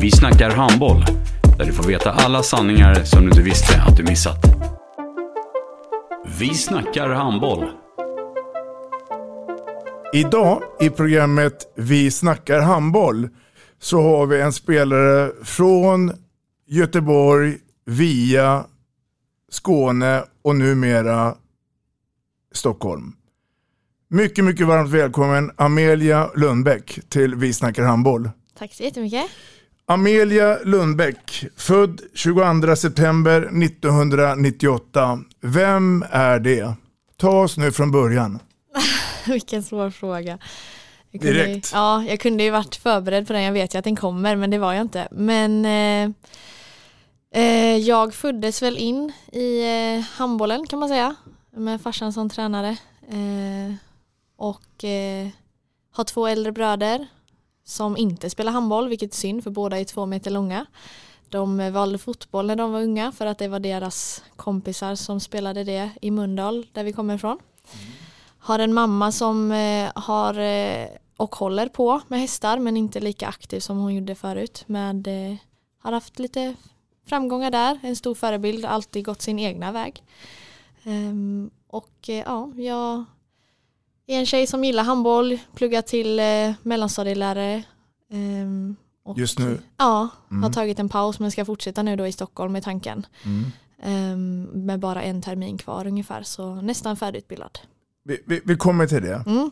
Vi snackar handboll, där du får veta alla sanningar som du inte visste att du missat. Vi snackar handboll. Idag i programmet Vi snackar handboll så har vi en spelare från Göteborg via Skåne och numera Stockholm. Mycket, mycket varmt välkommen Amelia Lundbäck till Vi snackar handboll. Tack så jättemycket. Amelia Lundbäck, född 22 september 1998. Vem är det? Ta oss nu från början. Vilken svår fråga. Jag kunde, Direkt. Ja, jag kunde ju varit förberedd på den. Jag vet ju att den kommer, men det var jag inte. Men eh, eh, jag föddes väl in i eh, handbollen kan man säga. Med farsan som tränare. Eh, och eh, har två äldre bröder som inte spelar handboll, vilket är synd för båda är två meter långa. De valde fotboll när de var unga för att det var deras kompisar som spelade det i Mundal där vi kommer ifrån. Har en mamma som eh, har eh, och håller på med hästar men inte lika aktiv som hon gjorde förut. Med, eh, har haft lite framgångar där, en stor förebild, alltid gått sin egna väg. Ehm, och ja, jag är en tjej som gillar handboll, pluggar till eh, mellanstadielärare. Ehm, och, Just nu? Ja, har Mm. tagit en paus men ska fortsätta nu då i Stockholm med tanken. Mm. Ehm, med bara en termin kvar ungefär så nästan färdigutbildad. Vi, vi, vi kommer till det. Mm.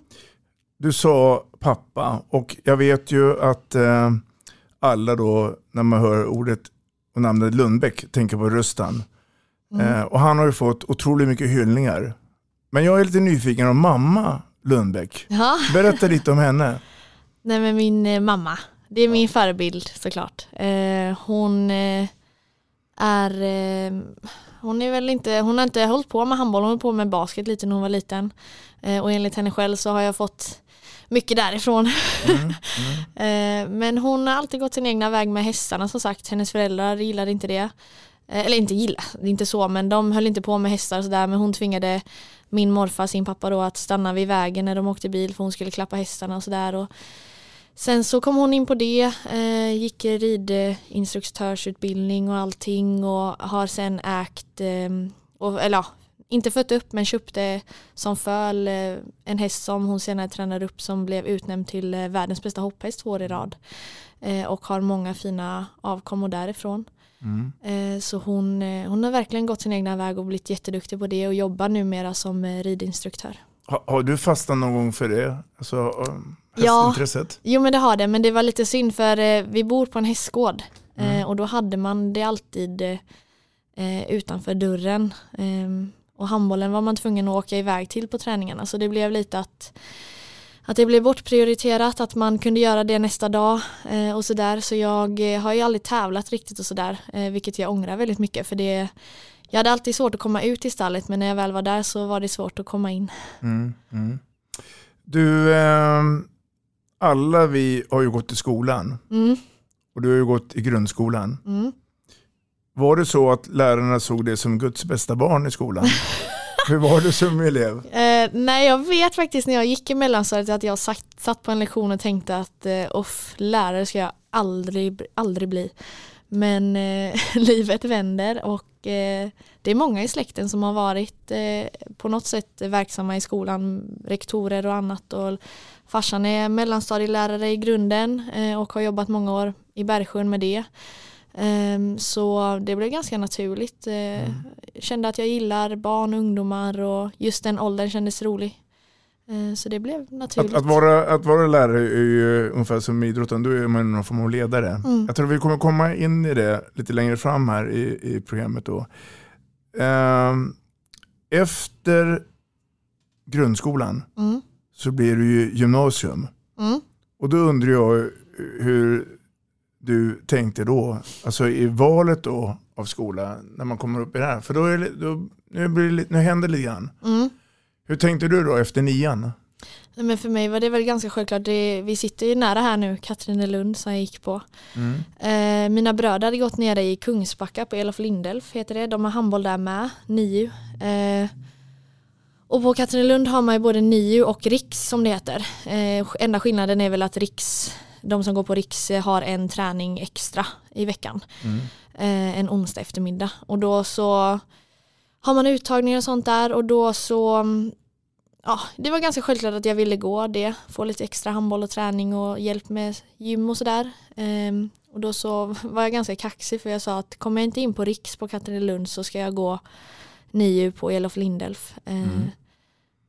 Du sa pappa och jag vet ju att eh, alla då när man hör ordet och namnet Lundbäck tänker på Rustan. Mm. Eh, och han har ju fått otroligt mycket hyllningar. Men jag är lite nyfiken om mamma Lundbäck. Ja. Berätta lite om henne. Nej men min eh, mamma, det är min förebild såklart. Eh, hon eh, är, hon är väl inte, hon har inte hållit på med handboll, hon höll på med basket lite när hon var liten. Och enligt henne själv så har jag fått mycket därifrån. eh, men hon har alltid gått sin egna väg med hästarna som sagt, hennes föräldrar gillade inte det. Eller inte gilla, det är inte så, men de höll inte på med hästar och sådär, men hon tvingade min morfar, sin pappa då, att stanna vid vägen när de åkte bil för hon skulle klappa hästarna och sådär. Och Sen så kom hon in på det, eh, gick ridinstruktörsutbildning och allting och har sen ägt, eh, och, eller ja, inte fött upp men köpte som föl eh, en häst som hon senare tränade upp som blev utnämnd till eh, världens bästa hopphäst två år i rad. Eh, och har många fina avkommor därifrån. Mm. Så hon, hon har verkligen gått sin egna väg och blivit jätteduktig på det och jobbar numera som ridinstruktör. Ha, har du fastnat någon gång för det? Alltså um, Ja. hästintresset? Jo men det har det, men det var lite synd för vi bor på en hästgård Mm. och då hade man det alltid utanför dörren. Eh, och handbollen var man tvungen att åka iväg till på träningarna så det blev lite att att det blev bortprioriterat, att man kunde göra det nästa dag eh, och sådär. Så jag eh, har ju aldrig tävlat riktigt och sådär, eh, vilket jag ångrar väldigt mycket för det jag hade alltid svårt att komma ut i stallet men när jag väl var där så var det svårt att komma in. Mm, mm. Du, ehm, alla vi har ju gått i skolan Mm, och du har ju gått i grundskolan. Var det så att lärarna såg det som Guds bästa barn i skolan? Hur var du som elev? Eh, nej jag vet faktiskt när jag gick i mellanstadiet att jag satt, satt på en lektion och tänkte att eh, off, lärare ska jag aldrig, aldrig bli. Men eh, livet vänder och eh, det är många i släkten som har varit eh, på något sätt verksamma i skolan, rektorer och annat. Och farsan är mellanstadielärare i grunden eh, och har jobbat många år i Bergsjön med det. Ehm, så det blev ganska naturligt. Eh, Kände att jag gillar barn och ungdomar och just den åldern kändes rolig. Eh, Så det blev naturligt. Att, att, vara, att vara lärare är ju ungefär som idrotten, då är man någon form av ledare. Mm. Jag tror vi kommer komma in i det lite längre fram här i, i programmet. Då. Ehm, efter grundskolan Mm. så blir det ju gymnasium. Mm. Och då undrar jag hur du tänkte då, alltså i valet då av skola när man kommer upp i det här. För då, är det, då nu, blir det, nu händer det lite grann. Mm. Hur tänkte du då efter nian? Nej, Men för mig var det väl ganska självklart. Det, vi sitter ju nära här nu, Katrinelund som jag gick på. Mm. Eh, mina bröder hade gått nere i Kungsbacka på Elof Lindelf heter det. De har handboll där med, NIU. Eh, och på Katrinelund har man ju både NIU och Riks som det heter. Eh, enda skillnaden är väl att Riks, de som går på Riks eh, har en träning extra i veckan. Eh, en onsdag eftermiddag. Och då så har man uttagningar och sånt där och då så mm, ja, det var ganska självklart att jag ville gå det. Få lite extra handboll och träning och hjälp med gym och sådär. Ehm, och då så var jag ganska kaxig för jag sa att kommer jag inte in på Riks på Katrinelund så ska jag gå NIU på Elof Lindelf. Ehm,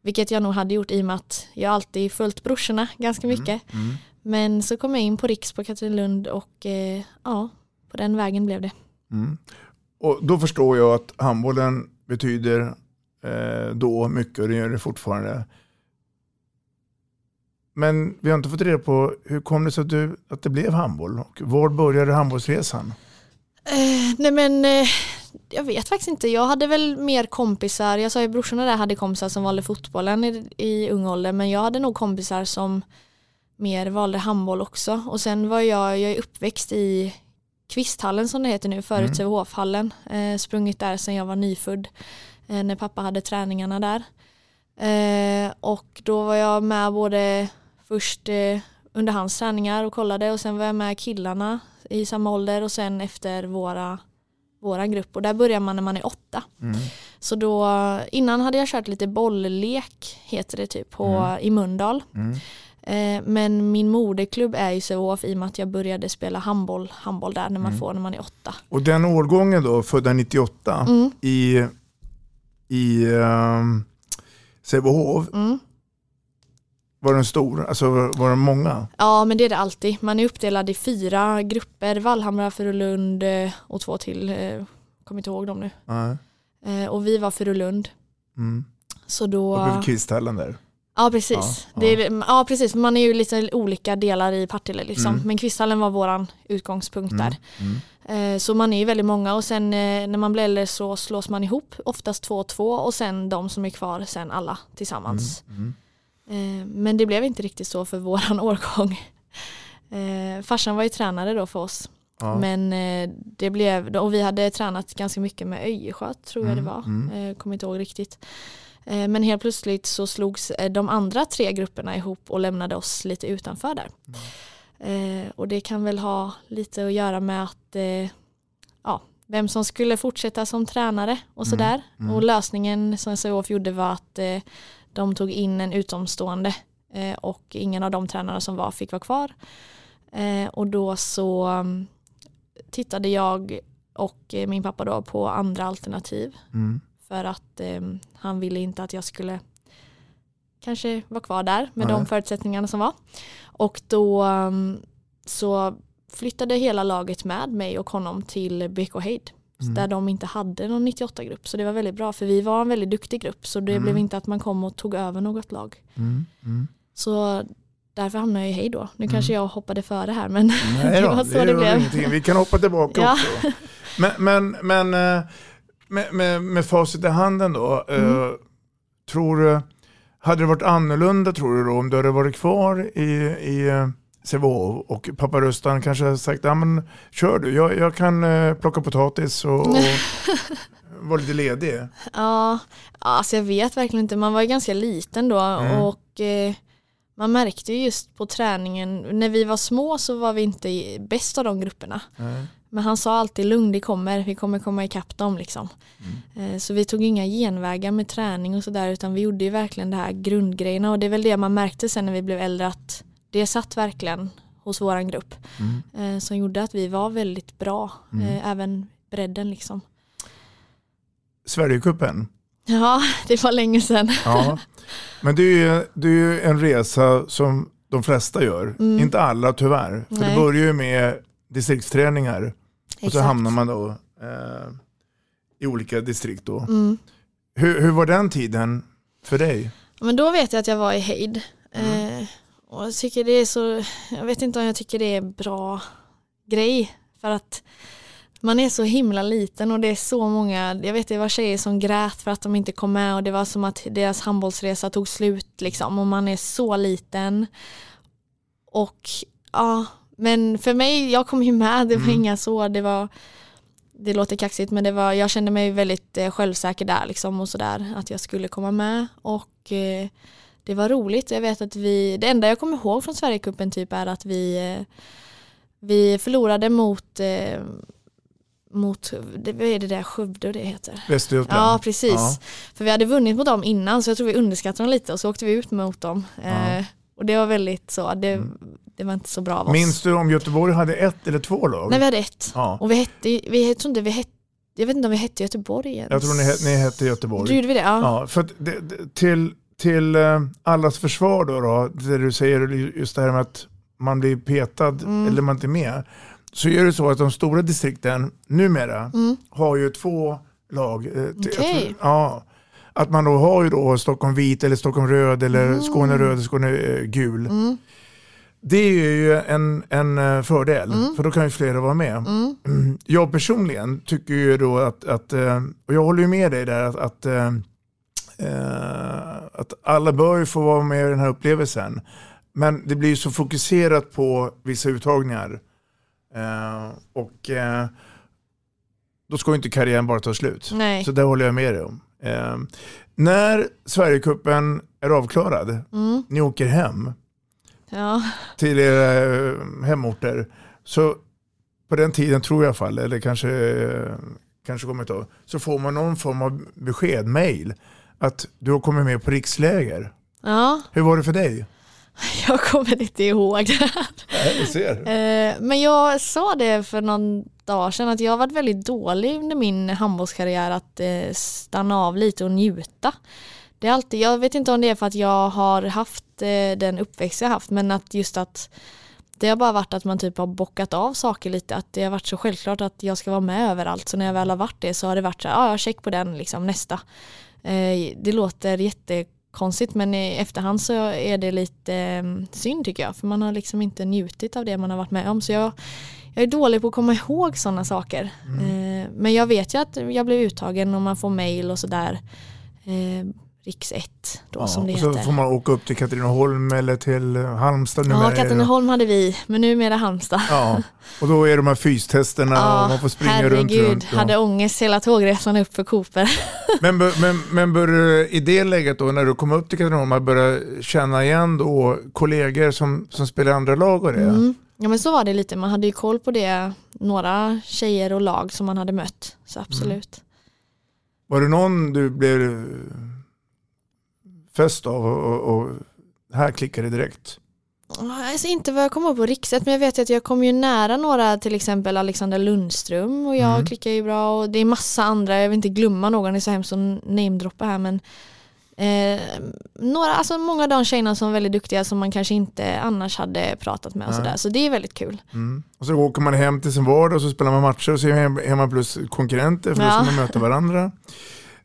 Vilket jag nog hade gjort i och med att jag alltid följt brorsorna ganska mycket. Men så kom jag in på Riks på Katrinelund och eh, ja, på den vägen blev det. Mm. Och då förstår jag att handbollen betyder eh, då mycket och det gör det fortfarande. Men vi har inte fått reda på hur kom det sig att, du, att det blev handboll och var började handbollsresan? Eh, nej men eh, jag vet faktiskt inte. Jag hade väl mer kompisar. Jag sa ju brorsorna där hade kompisar som valde fotbollen i, i ung ålder. Men jag hade nog kompisar som mer valde handboll också. Och sen var jag, jag är uppväxt i Kvisthallen som det heter nu, förut Sävehof-hallen. Eh, sprungit där sedan jag var nyfödd. Eh, när pappa hade träningarna där. Eh, och då var jag med både först eh, under hans träningar och kollade och sen var jag med killarna i samma ålder och sen efter våra, våran grupp och där börjar man när man är åtta. Så då, innan hade jag kört lite bolllek heter det typ på, i Mundal. Eh, men min moderklubb är ju Sävehof i och med att jag började spela handboll, handboll där när man får när man är åtta. Och den årgången då, födda 98, Mm. i, i um, Sävehof, Mm. var den stor? Alltså var den många? Ja men det är det alltid. Man är uppdelad i fyra grupper, Vallhamra, Furulund eh, och två till. eh, Kommer inte ihåg dem nu. Eh, Och vi var Furulund. Mm. Så då... Uppe vid Kvisthallen där. Ja precis. Ja, Det är, ja precis, man är ju lite olika delar i Partille liksom. Mm. Men Kvisthallen var våran utgångspunkt Mm. där. Eh, Så man är ju väldigt många och sen eh, när man blir äldre så slås man ihop, oftast två och två och sen de som är kvar sen alla tillsammans. Mm. Eh, Men det blev inte riktigt så för våran årgång. Farsan var ju tränare då för oss. Ja. Men det blev, och vi hade tränat ganska mycket med Öjersjö tror jag det var. mm. Eh, Kommer inte ihåg riktigt. Eh, Men helt plötsligt så slogs eh, de andra tre grupperna ihop och lämnade oss lite utanför där. Eh, Och det kan väl ha lite att göra med att ja, vem som skulle fortsätta som tränare och sådär. Och lösningen som SHF gjorde var att de tog in en utomstående och ingen av de tränarna som var fick vara kvar. Och då så mm, tittade jag och min pappa då på andra alternativ Mm. För att eh, han ville inte att jag skulle kanske vara kvar där med Nej. de förutsättningarna som var. Och då um, så flyttade hela laget med mig och honom till BK Heid där de inte hade någon 98-grupp. Så det var väldigt bra för vi var en väldigt duktig grupp så det blev inte att man kom och tog över något lag. Mm. Mm. Så därför hamnade jag i Heid då. Nu kanske jag hoppade före här men Nej det då, var så det det blev. ingenting. Vi kan hoppa tillbaka Ja. också. Men, men, men eh, med, med, med facit i handen då, eh, Mm. tror du, hade det varit annorlunda tror du då om du hade varit kvar i, i eh, Sävehof och pappa Rustan kanske hade sagt, ja men kör du, jag, jag kan eh, plocka potatis och, och vara lite ledig. Ja, alltså jag vet verkligen inte. Man var ju ganska liten då Mm. och eh, man märkte ju just på träningen, när vi var små så var vi inte bäst av de grupperna. Nej. Men han sa alltid lugn, det kommer, vi kommer komma ikapp dem liksom. Mm. Eh, Så vi tog inga genvägar med träning och sådär utan vi gjorde ju verkligen det här grundgrejerna och det är väl det man märkte sen när vi blev äldre att det satt verkligen hos våran grupp. Mm. Eh, som gjorde att vi var väldigt bra, Mm. eh, även bredden liksom. Sverigecupen. Ja, det var länge sedan. Ja. Men det är, ju, det är ju en resa som de flesta gör. Mm. Inte alla tyvärr. För Nej. det börjar ju med distriktsträningar. Och så Exakt. hamnar man då eh, i olika distrikt. Då. Mm. Hur, hur var den tiden för dig? Men då vet jag att jag var i hejd. Mm. Eh, och jag tycker det är så, jag vet inte om jag tycker det är en bra grej. För att man är så himla liten och det är så många, jag vet det var tjejer som grät för att de inte kom med och det var som att deras handbollsresa tog slut liksom och man är så liten. Och ja, men för mig, jag kom ju med, det var Mm. inga så, det var det låter kaxigt men det var, jag kände mig väldigt eh, självsäker där liksom och sådär att jag skulle komma med och eh, det var roligt. Jag vet att vi, det enda jag kommer ihåg från Sverigecupen typ är att vi eh, vi förlorade mot eh, mot, det, vad är det där Skövde det heter? Västergötland? Ja precis. Ja. För vi hade vunnit mot dem innan så jag tror vi underskattade dem lite och så åkte vi ut mot dem. Ja. Eh, och det var väldigt så, det, Mm. Det var inte så bra av oss. Minns du om Göteborg hade ett eller två lag? Nej vi hade ett. Ja. Och vi hette, vi, jag tror inte vi hette, jag vet inte om vi hette Göteborg ens. Jag tror ni, he- ni hette Göteborg. Då gjorde vi det, ja. Ja, för det, det, till, till eh, allas försvar då, då, det du säger just det här med att man blir petad Mm. eller man inte är med. Så är det så att de stora distrikten numera Mm. har ju två lag. eh, Okej. tror- Ja, att man då har ju då Stockholm vit eller Stockholm röd eller Mm. Skåne röd och Skåne eh, gul. Mm. Det är ju en, en eh, fördel, Mm. för då kan ju flera vara med. Mm. Jag personligen tycker ju då att, att eh, och jag håller ju med dig där, att, att, eh, att alla bör ju få vara med i den här upplevelsen. Men det blir ju så fokuserat på vissa uttagningar. Och då ska ju inte karriären bara ta slut. Nej. Så det håller jag med dig om. När Sverigecupen är avklarad, Mm. ni åker hem Ja. till era eh, hemorter. Så på den tiden tror jag i alla fall, eller kanske, eh, kanske kommer tag, så får man någon form av besked, mail, att du har kommit med på riksläger. ja, Hur var det för dig? jag kommer inte ihåg det. Jag ser. Eh, Men jag sa det för någon dag sedan att jag har varit väldigt dålig under min handbollskarriär att stanna av lite och njuta. Det är alltid, jag vet inte om det är för att jag har haft eh, den uppväxt jag haft men att just att det har bara varit att man typ har bockat av saker lite. Att det har varit så självklart att jag ska vara med överallt. Så när jag väl har varit det så har det varit så här, ja, jag check på den liksom nästa. Eh, Det låter jättekonstigt men i efterhand så är det lite eh, synd tycker jag. För man har liksom inte njutit av det man har varit med om. Så jag, jag är dålig på att komma ihåg sådana saker. Eh, Men jag vet ju att jag blev uttagen och man får mail och sådär. Eh, Riks 1 då Ja, som det och så heter. får man åka upp till Katrineholm eller till Halmstad numera. Ja. Katrineholm hade vi, men numera Halmstad. Ja, och då är de här fystesterna och man får springa herregud, runt ja. hade ångest hela tågresan upp för Cooper. Men, men, men bör du i det läget då när du kom upp till Katrineholm börja känna igen då kollegor som, som spelar andra lag och det? Mm. Ja men så var det lite, man hade ju koll på det, några tjejer och lag som man hade mött. Så absolut. Var det någon du blev fäst av och, och, och här klickade det direkt? Alltså inte vad jag kommer på rikset men jag vet att jag kom ju nära några till exempel Alexander Lundström och jag Mm. klickar ju bra och det är massa andra, jag vill inte glömma någon, det är så hemskt att namedroppa här men eh, några, alltså många av de tjejerna som är väldigt duktiga som man kanske inte annars hade pratat med och sådär så det är väldigt kul. Mm. Och så åker man hem till sin vardag och så spelar man matcher och så är man plus konkurrenter för då ska Ja. man möta varandra.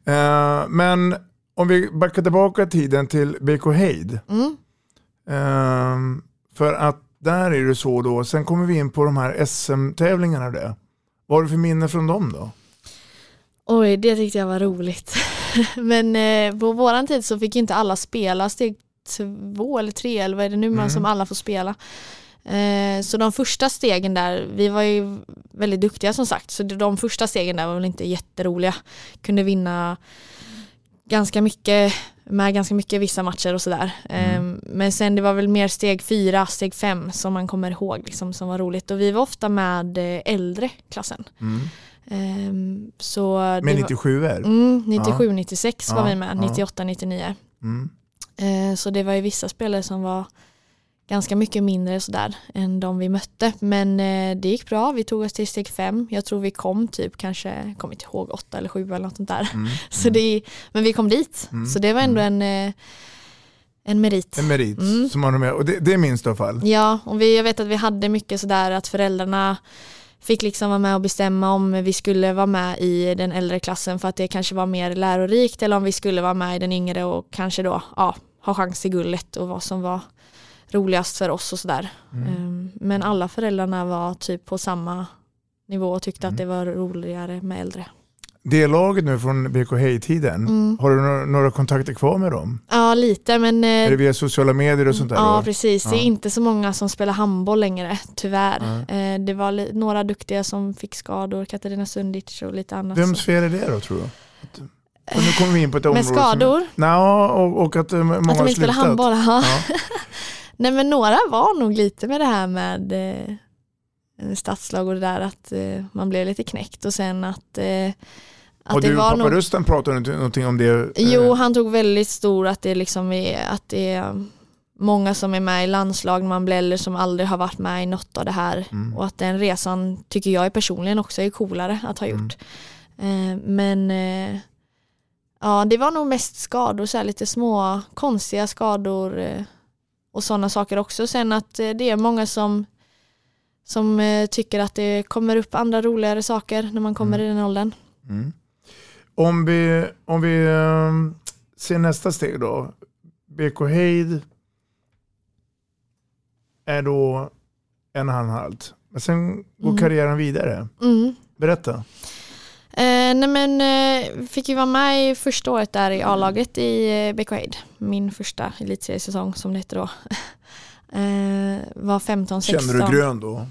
Eh, men om vi backar tillbaka tiden till BK Heid. Mm. Eh, för att där är det så då, sen kommer vi in på de här SM-tävlingarna. Vad har du för minne från dem då? Oj, det tyckte jag var roligt. Men eh, på våran tid så fick inte alla spela steg två eller tre eller vad är det nu man Mm. som alla får spela. Eh, så de första stegen där, vi var ju väldigt duktiga som sagt, så de första stegen där var väl inte jätteroliga. Kunde vinna ganska mycket med ganska mycket vissa matcher och sådär. Eh, men sen det var väl mer steg fyra, steg fem som man kommer ihåg liksom, som var roligt. Och vi var ofta med eh, äldre klassen. Ehm, så Med det var- 97 er Mm, 97, 96 var Ja, vi med, ja. 98, 99. Mm. Eh, så det var ju vissa spelare som var ganska mycket mindre sådär än de vi mötte. Men eh, det gick bra, vi tog oss till steg fem. Jag tror vi kom typ kanske, kommer inte ihåg, åtta eller sju eller något sånt där. Mm. Så det, men vi kom dit, Mm. så det var ändå en, eh, en merit. En merit Mm. som man har med. Och det, det minns du i alla fall? Ja, och vi, jag vet att vi hade mycket sådär att föräldrarna fick liksom vara med och bestämma om vi skulle vara med i den äldre klassen för att det kanske var mer lärorikt eller om vi skulle vara med i den yngre och kanske då ja, ha chans till guldet och vad som var roligast för oss och sådär. Um, Men alla föräldrarna var typ på samma nivå och tyckte att det var roligare med äldre. Det laget nu från BK Hej-tiden, Mm. har du några, kontakter kvar med dem? Ja, lite men eh, Är det via sociala medier och sånt där? Ja då? precis, det är Ja. inte så många som spelar handboll längre tyvärr. Eh, Det var några duktiga som fick skador, Katarina Sundic och lite annat. Vems fel är det då tror du? Och nu kommer vi in på ett område Med skador? Som, Nå, och, och att eh, många Att de inte spelar handboll? Ja. Nej men några var nog lite med det här med eh, stadslag och det där att eh, man blev lite knäckt och sen att, eh, att Och det du, var pappa nog Rustan pratade någonting om det? eh, Jo, han tog väldigt stor att det liksom är, att det är många som är med i landslag, man blir eller som aldrig har varit med i något av det här. Mm. Och att den resan tycker jag personligen också är coolare att ha gjort. Eh, men eh, ja, det var nog mest skador, så här lite små konstiga skador och sådana saker också. Sen att eh, det är många som som eh, tycker att det kommer upp andra roligare saker när man kommer i den åldern. Mm. Om vi, om vi ehm, ser nästa steg då. BK Heid är då en handhalt. Men sen går Mm. karriären vidare. Mm. Berätta. Eh, nej men eh, fick ju vara med i första året där i A-laget i eh, BK Heid. Min första elitseriesäsong som det hette då. var 15-16. Kände du grön då?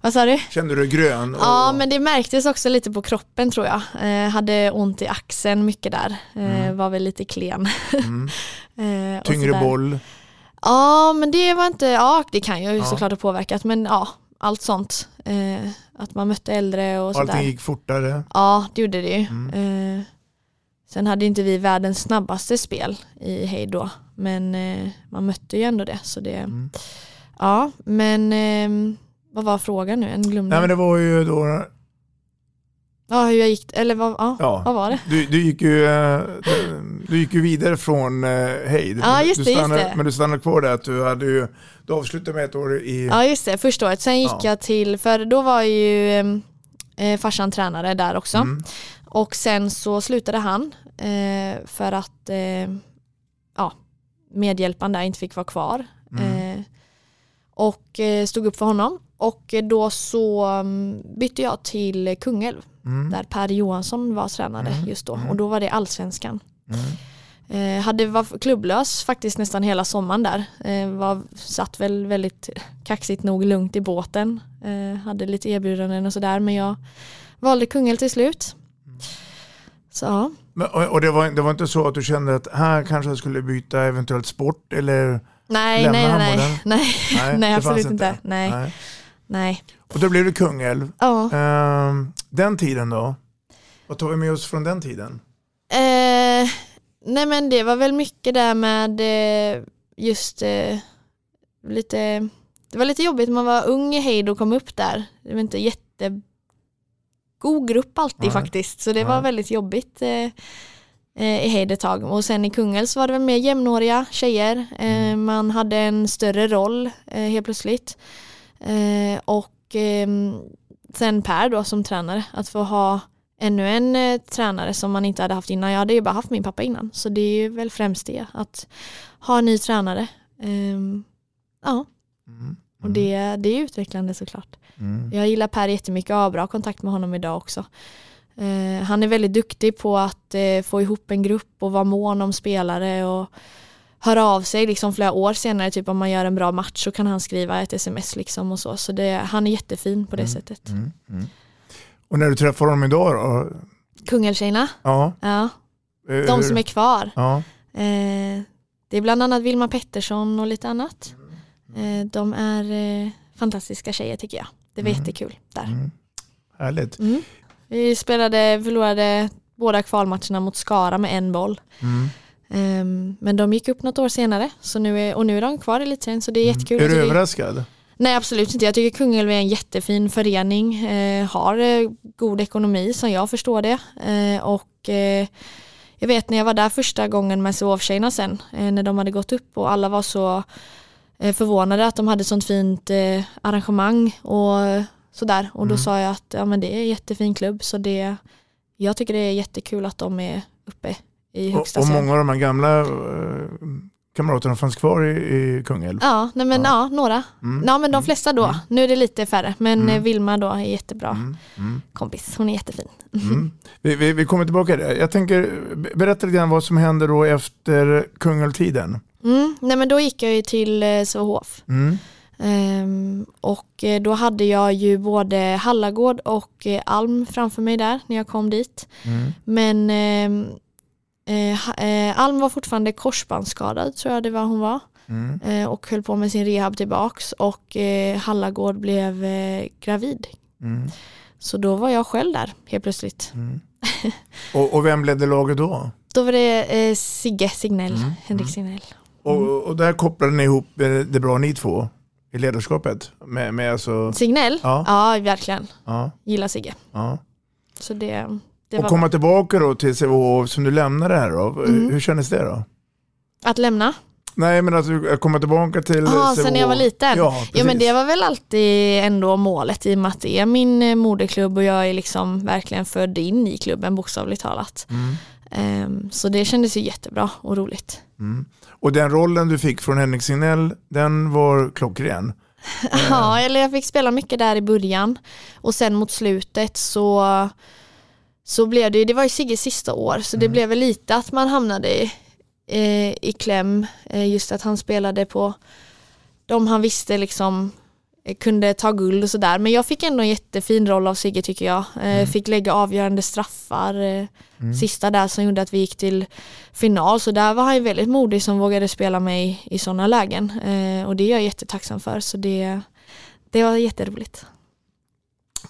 Vad sa du? Kände du grön? Och, Ja men det märktes också lite på kroppen tror jag. Eh, hade ont i axeln mycket där. Eh, Mm. Var väl lite klen. mm. eh, Tyngre boll? Ja men det var inte, ja det kan ju Ja. såklart ha påverkat men ja allt sånt. Eh, att man mötte äldre och sådär. Allting gick fortare? Ja, det gjorde det ju. Mm. Eh, sen hade inte vi världens snabbaste spel i Hej då, men eh, man mötte ju ändå det. Så det Mm. Ja, men eh, vad var frågan nu? En glömde. Nej men det var ju då, Ja, hur jag gick, eller vad, ja, Ja. vad var det? du, du, gick ju, eh, du gick ju vidare från eh, Heid. Ja, just det, just stannade, det. Men du stannade kvar där att du hade ju, du avslutade med ett år i, Ja, just det, första året. Sen gick Ja. jag till, för då var ju eh, farsan tränare där också. Mm. Och sen så slutade han eh, för att eh, ja, medhjälparen där inte fick vara kvar. Mm. Eh, och eh, stod upp för honom. Och då så mm, bytte jag till Kungälv Mm. där Per Johansson var tränare Mm. just då. Mm. Och då var det allsvenskan. Mm. Eh, hade var klubblös faktiskt nästan hela sommaren där. Eh, var, satt väl väldigt kaxigt nog lugnt i båten. Eh, hade lite erbjudanden och sådär men jag valde Kungälv till slut. Så ja. Men, och det, var, det var inte så att du kände att här kanske jag skulle byta eventuellt sport eller Nej, Lämna nej, nej, nej, nej, det absolut fanns inte. Nej, nej. Nej. Och då blev det Kungälv. Ja. Ehm, den tiden då? Vad tar vi med oss från den tiden? Eh, nej men det var väl mycket där med eh, just eh, lite, det var lite jobbigt, man var ung i Heid och kom upp där. Det var inte jätte god grupp alltid Nej. faktiskt, så det Nej. var väldigt jobbigt eh, eh, i Heid ett tag. Och sen i Kungälv så var det väl mer jämnåriga tjejer, eh, man hade en större roll eh, helt plötsligt. Eh, och ehm, sen Per då som tränare, att få ha ännu en eh, tränare som man inte hade haft innan. Jag hade ju bara haft min pappa innan. Så det är väl främst det, att ha en ny tränare. Ehm, ja, och det, det är utvecklande såklart. Mm. Jag gillar Per jättemycket och har bra kontakt med honom idag också. Eh, han är väldigt duktig på att eh, få ihop en grupp och vara mån om spelare och höra av sig liksom flera år senare, typ om man gör en bra match så kan han skriva ett sms liksom och så. Så det, han är jättefin på det sättet. Mm. Mm. Och när du träffar honom idag då? Kungälvstjejerna, Ja. ja. Eh, de som är kvar. Ja. Eh, det är bland annat Vilma Pettersson och lite annat. Eh, de är eh, fantastiska tjejer tycker jag. Det var Mm. jättekul där. Mm. Härligt. Mm. Vi spelade, förlorade båda kvalmatcherna mot Skara med en boll. Mm. Ehm, men de gick upp något år senare så nu är, och nu är de kvar i elitserien så det är jättekul. Är du överraskad? Nej absolut inte. Jag tycker Kungälv är en jättefin förening. Eh, har eh, god ekonomi som jag förstår det. Eh, och eh, jag vet när jag var där första gången med SOF-tjejerna sen. Eh, när de hade gått upp och alla var så eh, förvånade att de hade sånt fint arrangemang och sådär. Och då Mm. sa jag att ja, men det är en jättefin klubb så det, jag tycker det är jättekul att de är uppe i Och, högsta och serien. många av de här gamla eh, kamraterna fanns kvar i, i Kungälv. Ja, nej men ja, några. Mm. Ja men de flesta då. Nu är det lite färre men Mm. eh, Vilma då är jättebra Mm. Mm. kompis. Hon är jättefin. Mm. Vi, vi, vi kommer tillbaka till det. Jag tänker, be- berätta lite grann vad som hände då efter Kungälvtiden. Mm. Nej men då gick jag ju till eh, Sävehof. Mm. Ehm, och då hade jag ju både Hallagård och Alm framför mig där när jag kom dit. Mm. Men ehm, eh, eh, Alm var fortfarande korsbandsskadad tror jag det var hon var. Mm. Eh, och höll på med sin rehab tillbaks och eh, Hallagård blev eh, gravid. Mm. Så då var jag själv där helt plötsligt. Mm. Och, och vem ledde laget då? Då var det eh, Sigge Signell, Mm, Henrik Signell. Och, och där kopplade ni ihop det bra ni två i ledarskapet? Med, med alltså, Signell? Ja. Ja, verkligen. ja, Gillar Sigge. ja. Så det Och var komma tillbaka då till Sävehof som du lämnade här då. Mm. Hur kändes det då? Att lämna? Nej men att komma tillbaka till Ja, Sävehof. sen när jag var liten. Ja, Ja men det var väl alltid ändå målet i och med att det är min eh, moderklubb och jag är liksom verkligen född in i klubben bokstavligt talat. Mm. Ehm, så det kändes ju jättebra och roligt. Mm. Och den rollen du fick från Henrik Signell, den var klockren. Ja, eller jag fick spela mycket där i början och sen mot slutet så så blev det, det var ju Sigges sista år så det blev väl lite att man hamnade i, eh, i kläm eh, just att han spelade på de han visste liksom eh, kunde ta guld och sådär. Men jag fick ändå en jättefin roll av Sigge tycker jag. Eh, Fick lägga avgörande straffar eh, sista där som gjorde att vi gick till final. Så där var han ju väldigt modig som vågade spela mig i sådana lägen. Och det är jag jättetacksam för så det, det var jätteroligt.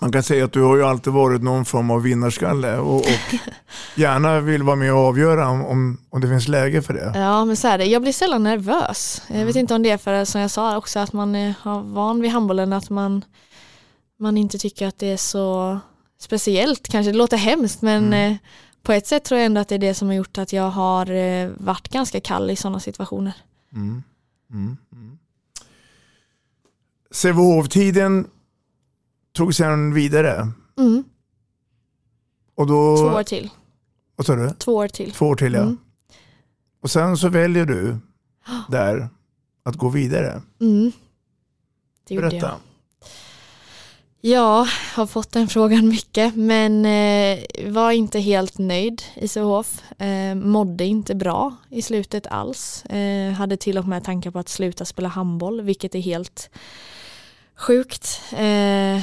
Man kan säga att du har ju alltid varit någon form av vinnarskalle och, och gärna vill vara med och avgöra om, om, det finns läge för det. Ja men så är det, jag blir sällan nervös. Jag vet inte om det är för som jag sa också att man är van vid handbollen att man, man inte tycker att det är så speciellt kanske. Det låter hemskt men eh, på ett sätt tror jag ändå att det är det som har gjort att jag har eh, varit ganska kall i sådana situationer. Mm. Mm. Mm. Sävehof-tiden tog sen vidare. Mm, Och då, två år till. vad sa du? Två år till. Två år till ja. Mm. Och sen så väljer du där att gå vidare. Mm. Det gjorde Berätta. jag. Ja, har fått den frågan mycket men eh, var inte helt nöjd i Sävehof. Eh, mådde inte bra i slutet alls. Eh, hade till och med tankar på att sluta spela handboll vilket är helt sjukt eh,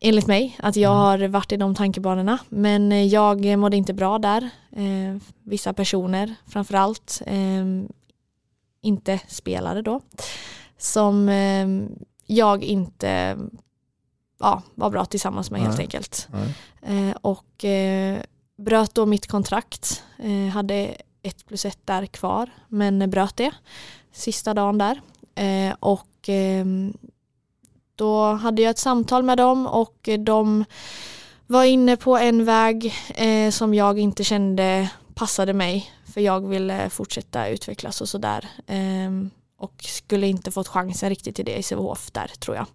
enligt mig att jag har varit i de tankebanorna. Men eh, jag mådde inte bra där. Eh, vissa personer framförallt eh, inte spelare då som eh, jag inte ja, var bra tillsammans med helt Nej. enkelt. Nej. Eh, och eh, bröt då mitt kontrakt. Eh, hade ett plus ett där kvar men bröt det sista dagen där. Och ehm, då hade jag ett samtal med dem och de var inne på en väg eh, som jag inte kände passade mig för jag ville fortsätta utvecklas och sådär. Ehm, och skulle inte fått chansen riktigt till det i Sävehof där tror jag.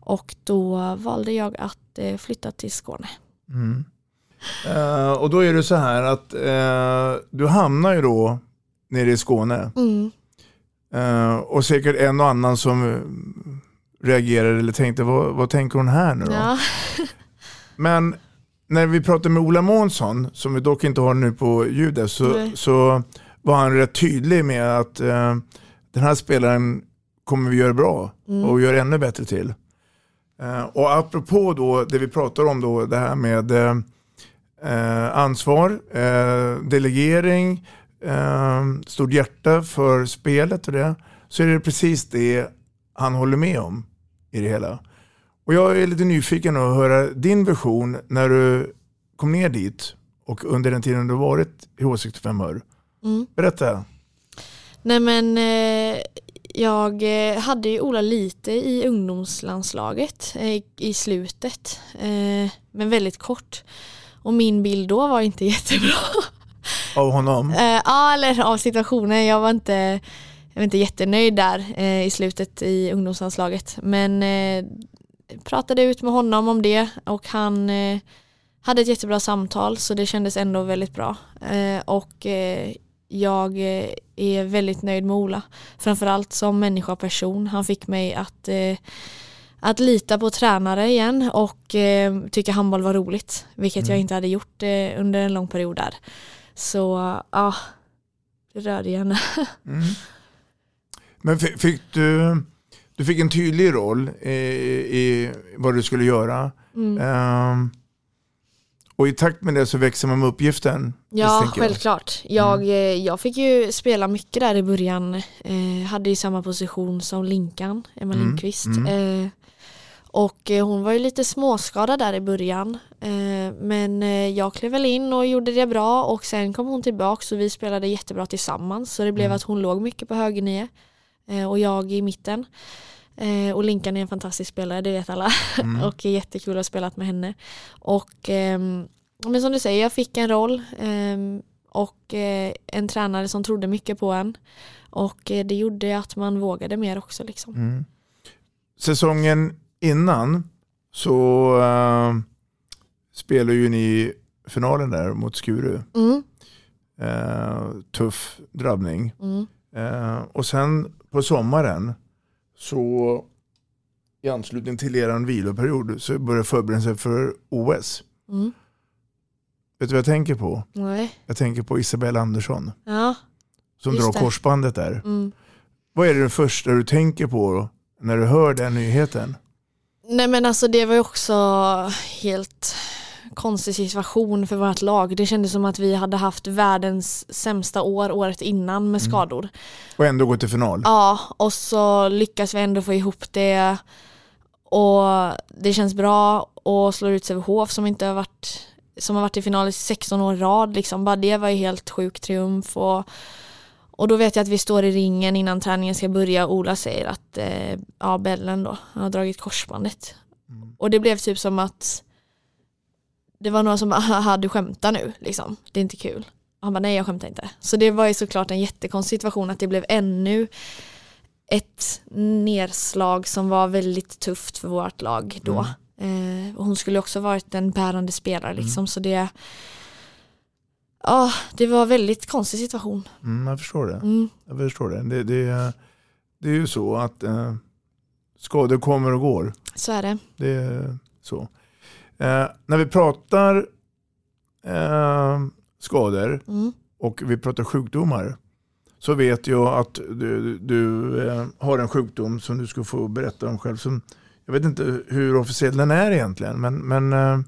Och då valde jag att eh, flytta till Skåne. Mm. Eh, och då är det så här att eh, du hamnar ju då nere i Skåne. Mm. Eh, och säkert en och annan som eh, reagerade eller tänkte vad, vad tänker hon här nu då? Ja. Men när vi pratade med Ola Månsson, som vi dock inte har nu på ljudet, så, Nej. så var han rätt tydlig med att eh, den här spelaren kommer vi göra bra Mm. och göra ännu bättre till. Eh, och apropå då det vi pratar om då, det här med eh, eh, ansvar, eh, delegering, eh, stort hjärta för spelet och det, så är det precis det han håller med om i det hela. Och jag är lite nyfiken att höra din version när du kom ner dit och under den tiden du varit i H65 Hör. Mm. Berätta. Nej men eh, jag eh, hade ju Ola lite i ungdomslandslaget eh, i slutet. Eh, men väldigt kort. Och min bild då var inte jättebra. Av honom? Ja, eller av situationen. Jag var inte, jag var inte jättenöjd där eh, i slutet i ungdomslandslaget. Men eh, pratade ut med honom om det och han eh, hade ett jättebra samtal så det kändes ändå väldigt bra. Eh, och eh, jag eh, är väldigt nöjd med Ola. Framförallt som människa och person. Han fick mig att att lita på tränare igen och eh, tycka handboll var roligt. Vilket jag inte hade gjort eh, under en lång period där. Så ja, det rörde gärna. Mm. Men fi- fick du, du fick en tydlig roll i, i vad du skulle göra. Mm. Ehm, och i takt med det så växer man med uppgiften. Ja, självklart. Jag, eh, jag fick ju spela mycket där i början. Eh, hade ju samma position som Linkan, Emma Mm, Lindqvist. mm. Eh, och eh, hon var ju lite småskadad där i början. Eh, men jag klev väl in och gjorde det bra och sen kom hon tillbaka och vi spelade jättebra tillsammans. Så det blev Mm. att hon låg mycket på högernio eh, och jag i mitten. Eh, och Linkan är en fantastisk spelare, det vet alla. Mm. och är jättekul att ha spelat med henne. Och ehm, men som du säger, jag fick en roll ehm, och eh, en tränare som trodde mycket på en. Och eh, det gjorde att man vågade mer också. Liksom. Mm. Säsongen innan så uh, spelade ju ni finalen där mot Skuru. Mm, Eh, tuff drabbning. mm, Eh, och sen på sommaren så i anslutning till er viloperiod så började förbereda sig för OS. mm. Vet du vad jag tänker på? Nej. Jag tänker på Isabella Andersson Ja. som Just drar det. korsbandet där. Mm. Vad är det första du tänker på när du hör den nyheten? Nej men alltså det var ju också helt konstig situation för vårt lag. Det kändes som att vi hade haft världens sämsta år året innan med skador. Och ändå gå till final. Ja, och så lyckas vi ändå få ihop det. Och det känns bra och slår ut Sävehof som inte har varit som har varit i final i 16 år rad. Liksom. Bara det var ju helt sjuk triumf. Och, och då vet jag att vi står i ringen innan träningen ska börja och Ola säger att eh, ja, Bellen då har dragit korsbandet. Och det blev typ som att det var några som bara, haha du skämtar nu liksom. Det är inte kul. Och han bara nej jag skämtar inte. Så det var ju såklart en jättekonstig situation att det blev ännu ett nedslag som var väldigt tufft för vårt lag då. Eh, och hon skulle också varit en bärande spelare liksom så det Ja, det var en väldigt konstig situation. Mm, jag förstår det. Mm. Jag förstår det. Det, det, det är ju så att eh, skador kommer och går. Så är det. Det är så. Eh, när vi pratar eh, skador Mm. och vi pratar sjukdomar så vet jag att du, du eh, har en sjukdom som du ska få berätta om själv. Som, jag vet inte hur officiell den är egentligen men, men eh,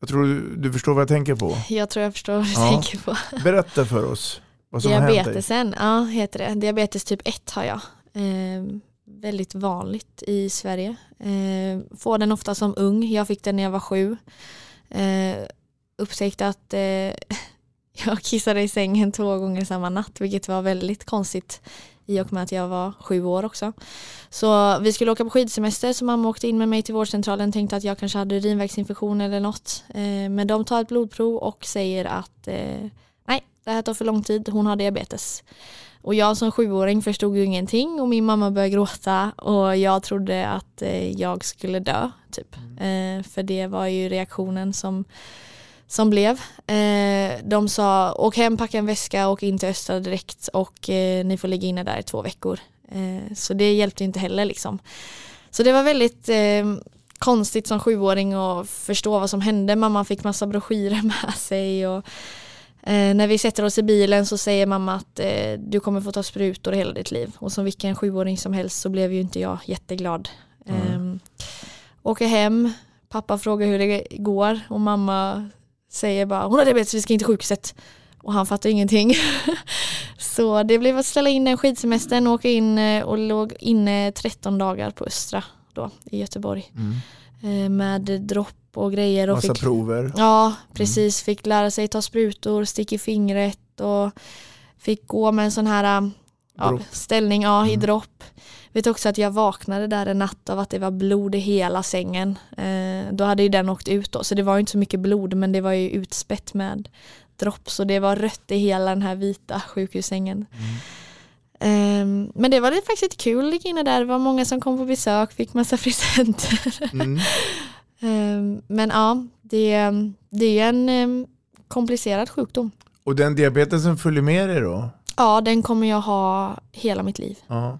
jag tror du, du förstår vad jag tänker på. Jag tror jag förstår vad du Ja. tänker på. Berätta för oss vad som har hänt dig. Diabetesen, ja heter det. Diabetes typ 1 har jag. Eh, väldigt vanligt i Sverige. Eh, får den ofta som ung. Jag fick den när jag var sju. Eh, upptäckte att eh, jag kissade i sängen två gånger samma natt vilket var väldigt konstigt i och med att jag var sju år också. Så vi skulle åka på skidsemester så mamma åkte in med mig till vårdcentralen tänkte att jag kanske hade urinvägsinfektion eller något. Eh, men de tar ett blodprov och säger att eh, nej, det här tar för lång tid, hon har diabetes. Och jag som sjuåring förstod ju ingenting och min mamma började gråta och jag trodde att eh, jag skulle dö. Typ. Eh, för det var ju reaktionen som, som blev. Eh, de sa åk hem, packa en väska, åk in till Östra direkt och ni får ligga inne där i två veckor. Så det hjälpte inte heller liksom. Så det var väldigt konstigt som sjuåring att förstå vad som hände. Mamma fick massa broschyrer med sig och Eh, när vi sätter oss i bilen så säger mamma att eh, du kommer få ta sprutor hela ditt liv. Och som vilken sjuåring som helst så blev ju inte jag jätteglad. Eh, åker hem, pappa frågar hur det går och mamma säger bara hon har diabetes, vi ska in till sjukhuset. Och han fattar ingenting. så det blev att ställa in den skidsemestern och åka in eh, och låg inne 13 dagar på Östra då i Göteborg. Eh, med dropp och grejer. Och Massa fick, prover. Ja, precis. Fick lära sig ta sprutor, stick i fingret och fick gå med en sån här ja, ställning ja, i Mm. dropp. Vet också att jag vaknade där en natt av att det var blod i hela sängen. Eh, då hade ju den åkt ut då, så det var inte så mycket blod men det var ju utspätt med dropp så det var rött i hela den här vita sjukhussängen. Ehm, men det var lite, faktiskt kul att ligga inne där, det var många som kom på besök, fick massa presenter. Mm. Ehm, men ja, det, det är en em, komplicerad sjukdom. Och den diabetesen följer med dig då? Ja, den kommer jag ha hela mitt liv. Ja.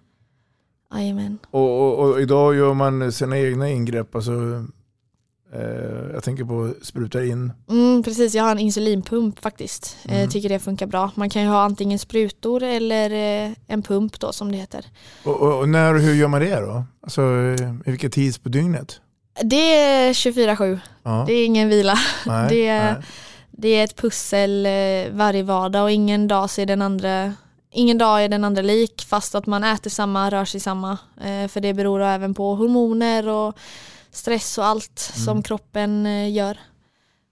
Jajamän. Och, och, och idag gör man sina egna ingrepp, alltså, eh, jag tänker på spruta in. Mm, precis, jag har en insulinpump faktiskt. Mm. Eh, tycker det funkar bra. Man kan ju ha antingen sprutor eller eh, en pump då som det heter. Och, och, när och hur gör man det då? Alltså eh, i vilka tids på dygnet? Det är 24-7, Ja. det är ingen vila. Nej, det, är, nej. det är ett pussel eh, varje vardag och ingen dag ser den andra Ingen dag är den andra lik fast att man äter samma, rör sig samma. Eh, för det beror även på hormoner och stress och allt som kroppen eh, gör.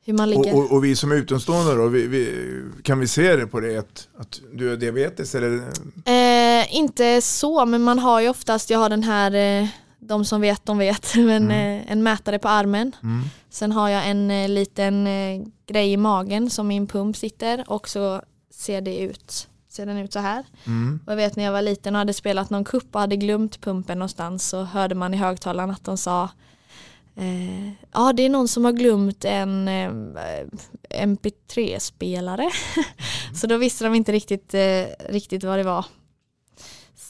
Hur man ligger. Och, och, och vi som är utomstående då, vi, vi, kan vi se det på det att, att du har diabetes? Eller? Eh, inte så, men man har ju oftast, jag har den här, de som vet, de vet, men eh, en mätare på armen. Mm. Sen har jag en eh, liten eh, grej i magen som min pump sitter och så ser det ut, ser den ut så här. Mm. Och jag vet när jag var liten och hade spelat någon kupp och hade glömt pumpen någonstans så hörde man i högtalaren att de sa eh, Ja det är någon som har glömt en eh, mp3-spelare. så då visste de inte riktigt, eh, riktigt vad det var.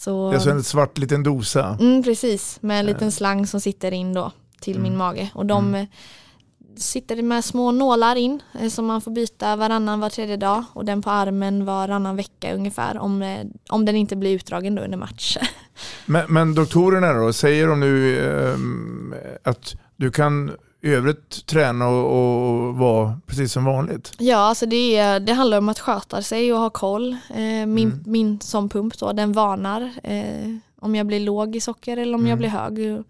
Så, Det är alltså en svart liten dosa. mm, precis, med en liten slang som sitter in då till min mage. Och de eh, sitter med små nålar in eh, som man får byta varannan var tredje dag och den på armen varannan vecka ungefär om, eh, om den inte blir utdragen då under match. Men, men doktorerna då, säger de nu ehm, att du kan övrigt träna och, och vara precis som vanligt? Ja, alltså det, är, det handlar om att sköta sig och ha koll. Eh, min, Mm. min som pump då, den varnar eh, om jag blir låg i socker eller om Mm. jag blir hög.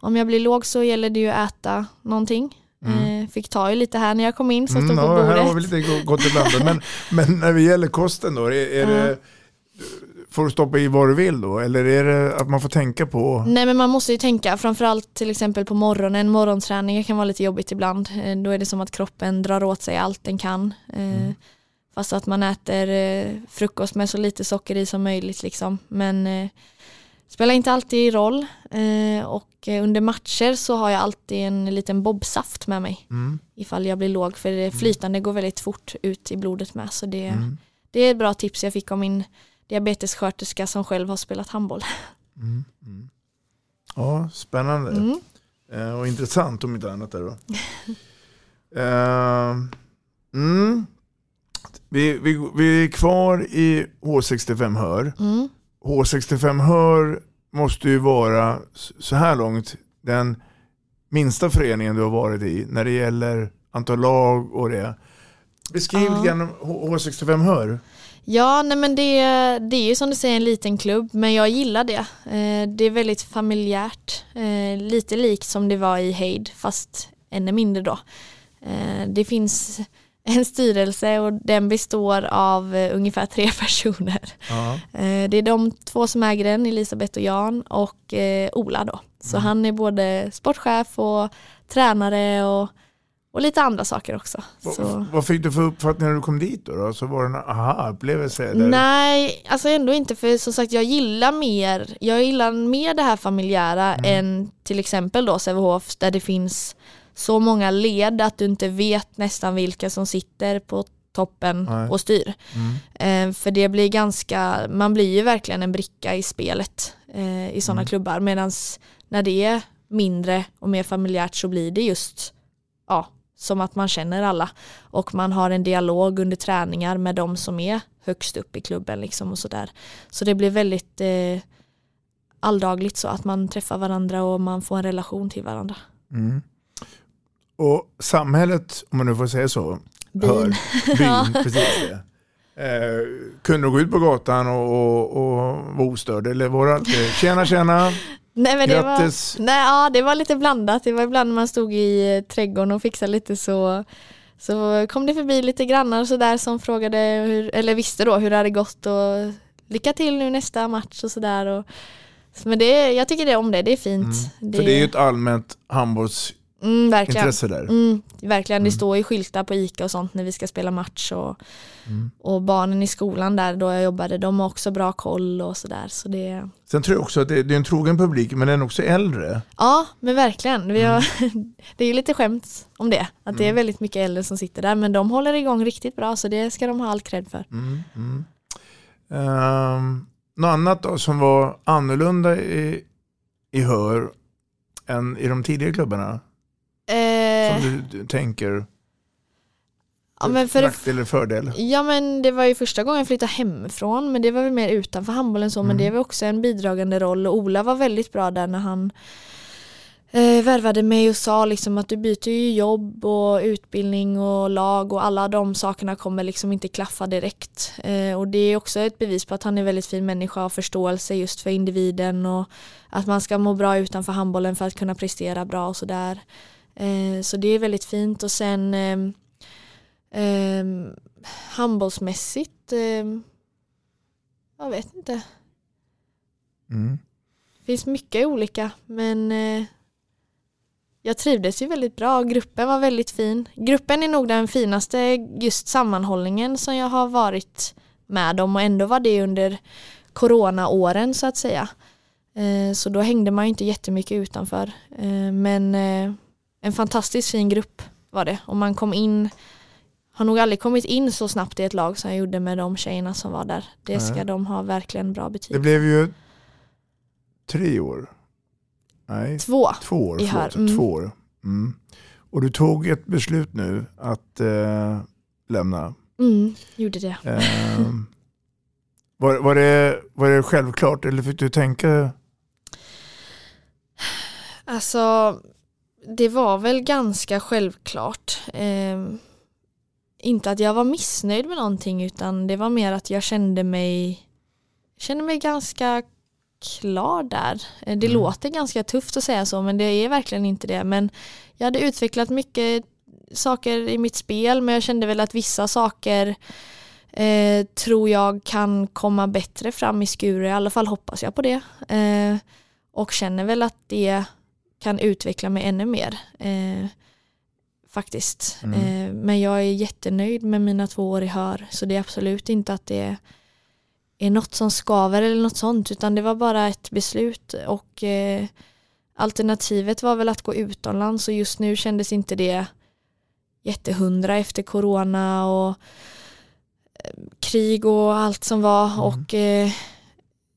Om jag blir låg så gäller det ju att äta någonting. Eh, fick ta ju lite här när jag kom in som Mm, stod på ja, här har vi bordet. lite go- gott ibland. Men, men när det gäller kosten då, är, är det, får du stoppa i vad du vill då? Eller är det att man får tänka på? Nej men man måste ju tänka, framförallt till exempel på morgonen, morgonträning kan vara lite jobbigt ibland. Eh, Då är det som att kroppen drar åt sig allt den kan. Eh, Fast att man äter eh, frukost med så lite socker i som möjligt liksom. Men eh, spelar inte alltid roll. Eh, och under matcher så har jag alltid en liten bobsaft med mig. Mm. Ifall jag blir låg, för det flytande går väldigt fort ut i blodet med. Så det, Mm. det är ett bra tips jag fick av min diabetessköterska som själv har spelat handboll. Mm. Mm. Ja, spännande. Mm. Eh, och intressant om inte annat. Där då. Eh, mm. vi, vi, vi är kvar i H65 Hör. Mm. H65 Hör måste ju vara så här långt den minsta föreningen du har varit i när det gäller antal lag och det. Beskriv lite grann om H- H65 Hör. Ja, nej men det, det är ju som du säger en liten klubb, men jag gillar det. Eh, det är väldigt familjärt, eh, lite likt som det var i Heid, fast ännu mindre då. Eh, det finns en styrelse och den består av ungefär tre personer. Ja. Det är de två som äger den, Elisabeth och Jan och Ola då. Så han är både sportchef och tränare och, och lite andra saker också. Så. Vad, vad fick du för uppfattning när du kom dit då? då? Så var det en aha-upplevelse? Nej, alltså ändå inte för som sagt jag gillar mer, jag gillar mer det här familjära än till exempel då Sävehof där det finns så många led att du inte vet nästan vilka som sitter på toppen Nej. och styr. Mm. Eh, för det blir ganska, man blir ju verkligen en bricka i spelet eh, i sådana klubbar medan när det är mindre och mer familjärt så blir det just ja, som att man känner alla och man har en dialog under träningar med de som är högst upp i klubben liksom och sådär. Så det blir väldigt eh, alldagligt så att man träffar varandra och man får en relation till varandra. Mm. Och samhället, om man nu får säga så, Byn. hör, byn, precis det. Eh, kunde du gå ut på gatan och, och, och vara ostörd eller var det alltid tjena tjena, Nej, men det grattis? var, nej, ja, det var lite blandat. Det var ibland när man stod i eh, trädgården och fixade lite så, Så kom det förbi lite grannar och sådär som frågade, hur, eller visste då hur det hade gått och lycka till nu nästa match och sådär. Men det, jag tycker det om det, det är fint. Mm. Det, För det är ju ett allmänt handbollsintresse mm, verkligen. där. Mm, verkligen, det Mm. står ju skyltar på ICA och sånt när vi ska spela match och, Mm. och barnen i skolan där då jag jobbade, de har också bra koll och sådär. Så det, Sen tror jag också att det, det är en trogen publik, men den är också äldre. ja, men verkligen. Vi har, Mm. det är ju lite skämt om det, att det är väldigt mycket äldre som sitter där, men de håller igång riktigt bra så det ska de ha all cred för. Mm, mm. Um, något annat då som var annorlunda i, i Hör än i de tidigare klubbarna? Eh, Som du, tänker ja, men för nackdel eller fördel? Ja men det var ju första gången jag flyttade hemifrån men det var väl mer utanför handbollen så men Mm. det var också en bidragande roll och Ola var väldigt bra där när han eh, värvade mig och sa liksom att du byter ju jobb och utbildning och lag och alla de sakerna kommer liksom inte klaffa direkt. Eh, och det är också ett bevis på att han är väldigt fin människa och förståelse just för individen och att man ska må bra utanför handbollen för att kunna prestera bra och sådär. Eh, så det är väldigt fint och sen ehm, handbollsmässigt, ehm, jag vet inte. Mm. Det finns mycket olika men eh, jag trivdes ju väldigt bra. Gruppen var väldigt fin. Gruppen är nog den finaste just sammanhållningen som jag har varit med om och ändå var det under coronaåren så att säga. Eh, så då hängde man ju inte jättemycket utanför. Eh, men eh, en fantastiskt fin grupp var det och man kom in har nog aldrig kommit in så snabbt i ett lag som jag gjorde med de tjejerna som var där. Det ska Nej. de ha verkligen bra betyg. Det blev ju tre år. Nej, Två. två år. Förlåt. Mm. två år. Mm. Och du tog ett beslut nu att eh, lämna. Mm, gjorde det. Ehm, var, var, det, var det självklart eller fick du tänka? Alltså, det var väl ganska självklart. Ehm, inte att jag var missnöjd med någonting utan det var mer att jag kände mig, kände mig ganska klar där. Eh, Det Mm. låter ganska tufft att säga så men det är verkligen inte det. Men jag hade utvecklat mycket saker i mitt spel men jag kände väl att vissa saker eh, tror jag kan komma bättre fram i Skure. I alla fall hoppas jag på det. Eh, och känner väl att det kan utveckla mig ännu mer. Eh, faktiskt. Mm. Eh, men jag är jättenöjd med mina två år i hör. Så det är absolut inte att det är något som skaver eller något sånt. Utan det var bara ett beslut. Och eh, alternativet var väl att gå utomlands. Och just nu kändes inte det jättehundra efter corona och eh, krig och allt som var. Och eh,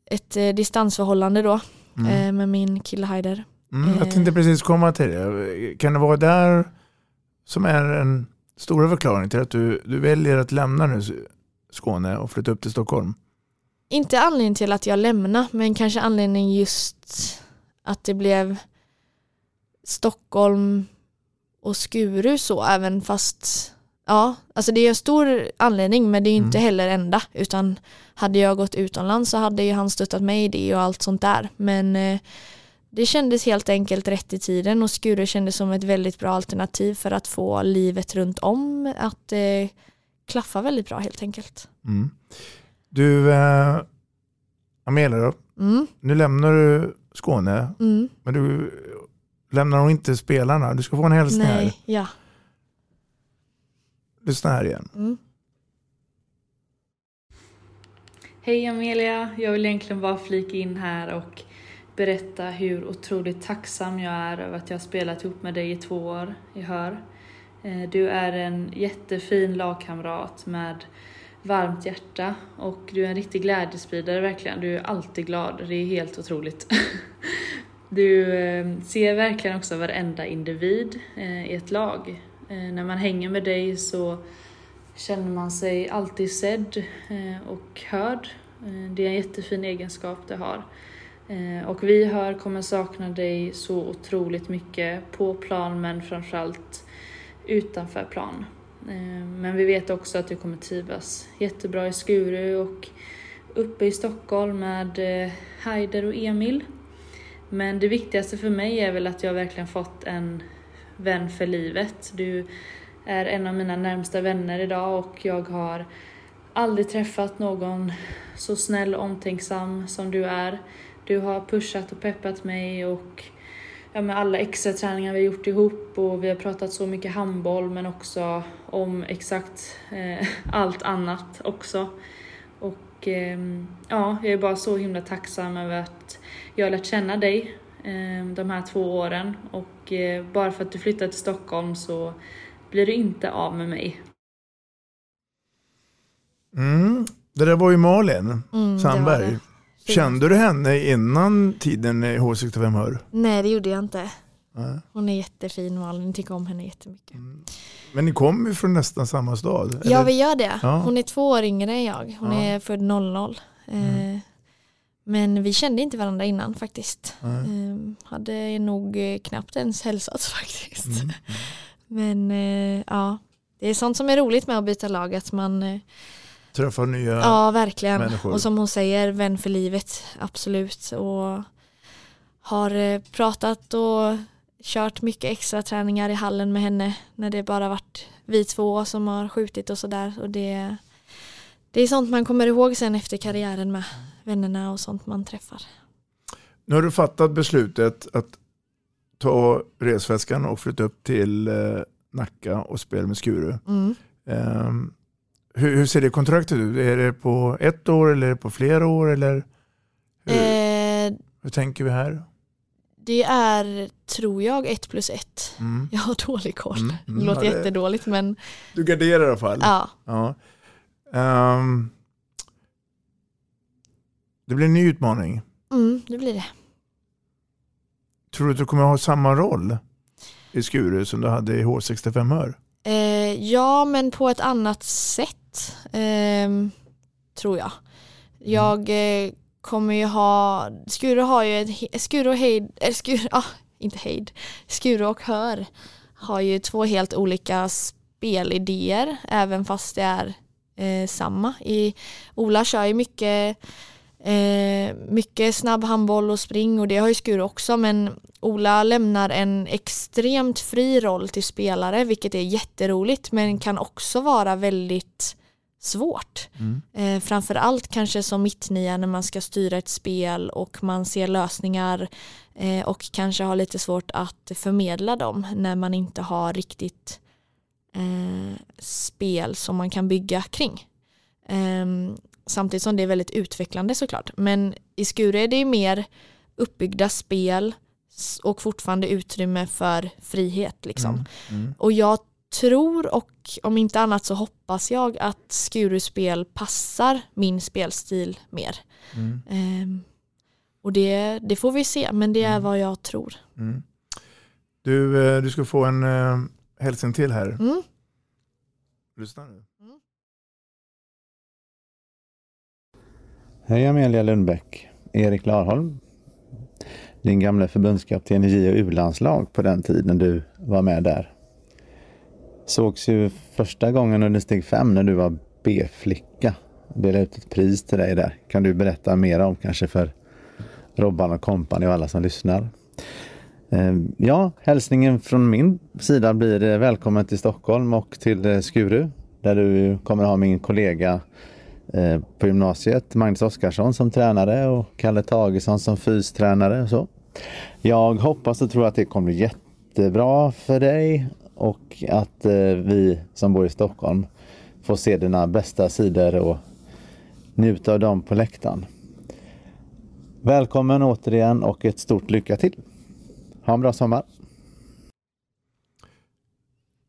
ett eh, distansförhållande då. Mm. Med min kille Haider. Mm, jag Eh, tänkte precis komma till det. Kan det vara där som är en stora förklaring till att du, du väljer att lämna nu Skåne och flytta upp till Stockholm? Inte anledningen till att jag lämnade men kanske anledningen just att det blev Stockholm och Skuru så även fast ja, alltså det är en stor anledning men det är inte heller enda utan hade jag gått utomlands så hade ju han stöttat mig i det och allt sånt där men eh, det kändes helt enkelt rätt i tiden och Skuru kändes som ett väldigt bra alternativ för att få livet runt om att eh, klaffa väldigt bra helt enkelt. Mm. Du, eh, Amelia då? Mm. Nu lämnar du Skåne, Mm. men du lämnar nog inte spelarna. Du ska få en hälsning här. Nej, ja. Lyssna här igen. Mm. Hej Amelia, jag vill egentligen bara flika in här och berätta hur otroligt tacksam jag är över att jag har spelat ihop med dig i två år i Hör. Eh, du är en jättefin lagkamrat med varmt hjärta och du är en riktig glädjespridare verkligen. Du är alltid glad, det är helt otroligt. Du eh, ser verkligen också varenda individ eh, i ett lag. När man hänger med dig så känner man sig alltid sedd och hörd. Det är en jättefin egenskap du har. Eh, och vi hör kommer sakna dig så otroligt mycket på plan men framförallt utanför plan. Eh, men vi vet också att du kommer trivas jättebra i Skuru och uppe i Stockholm med eh, Heider och Emil. Men det viktigaste för mig är väl att jag verkligen fått en vän för livet. Du är en av mina närmsta vänner idag och jag har aldrig träffat någon så snäll och omtänksam som du är. Du har pushat och peppat mig och ja, med alla extra träningar vi har gjort ihop och vi har pratat så mycket handboll men också om exakt eh, allt annat också. Och eh, ja, jag är bara så himla tacksam över att jag har lärt känna dig eh, de här två åren och eh, bara för att du flyttade till Stockholm så blir du inte av med mig. Mm. Det där var ju Malin Mm, det Sandberg. Kände du henne innan tiden i H65 Hör? Nej det gjorde jag inte. Nej. Hon är jättefin Malin, jag tycker om henne jättemycket. Men ni kommer ju från nästan samma stad. Ja eller? vi gör det. Ja. Hon är två år yngre än jag. Hon Ja. är född 00. Eh, Men vi kände inte varandra innan faktiskt. Eh, hade nog eh, knappt ens hälsat faktiskt. Mm. Men eh, ja, det är sånt som är roligt med att byta lag. Att man, Träffa nya ja verkligen. människor. Och som hon säger, vän för livet, absolut. Och har eh, pratat och kört mycket extra träningar i hallen med henne när det bara varit vi två som har skjutit och sådär. Och det, det är sånt man kommer ihåg sen efter karriären med vännerna och sånt man träffar. Nu har du fattat beslutet att ta resväskan och flytta upp till eh, Nacka och spela med Skuru. Mm. Ehm, hur, hur ser det kontraktet ut? Är det på ett år eller är det på flera år? Eller hur, Eh, hur tänker vi här? det är, tror jag, ett plus ett. Mm. Jag har dålig koll. Mm, mm. Det låter Ja, det- jättedåligt men Du garderar i alla fall? ja. Ja. Ehm, det blir en ny utmaning. Mm, det blir det. Tror du att du kommer ha samma roll i Skuru som du hade i H65 Hör? Eh, ja, men på ett annat sätt eh, tror jag. Jag eh, kommer ju ha, Skuru har ju ett, Skuru och Heid, eh, eller Skuru, ah, inte Heid, Skuru och Hör har ju två helt olika spelidéer även fast det är eh, samma. I, Ola kör ju mycket Eh, mycket snabb handboll och spring och det har ju Skuru också men Ola lämnar en extremt fri roll till spelare vilket är jätteroligt men kan också vara väldigt svårt. Eh, framförallt kanske som mittnia när man ska styra ett spel och man ser lösningar eh, och kanske har lite svårt att förmedla dem när man inte har riktigt eh, spel som man kan bygga kring. Ehm, samtidigt som det är väldigt utvecklande såklart. Men i Skure är det mer uppbyggda spel och fortfarande utrymme för frihet. Liksom. Och jag tror och om inte annat så hoppas jag att Skuru-spel passar min spelstil mer. Ehm, och det, det får vi se, men det är vad jag tror. Mm. Du, eh, du ska få en eh, hälsning till här. Mm. Lyssna nu. Hej Amelia Lundbäck. Erik Larholm. Din gamla förbundskapten i J och U-landslag på den tiden du var med där. Sågs ju första gången under steg 5 när du var B-flicka. Delade ut ett pris till dig där. Kan du berätta mer om kanske för Robban och kompani och alla som lyssnar. Ehm, ja, hälsningen från min sida blir eh, välkommen till Stockholm och till eh, Skuru där du kommer ha min kollega eh, på gymnasiet, Magnus Oskarsson som tränare och Kalle Tagesson som fystränare och så. Jag hoppas och tror att det kommer bli jättebra för dig och att eh, vi som bor i Stockholm får se dina bästa sidor och njuta av dem på läktaren. Välkommen återigen och ett stort lycka till. Ha en bra sommar.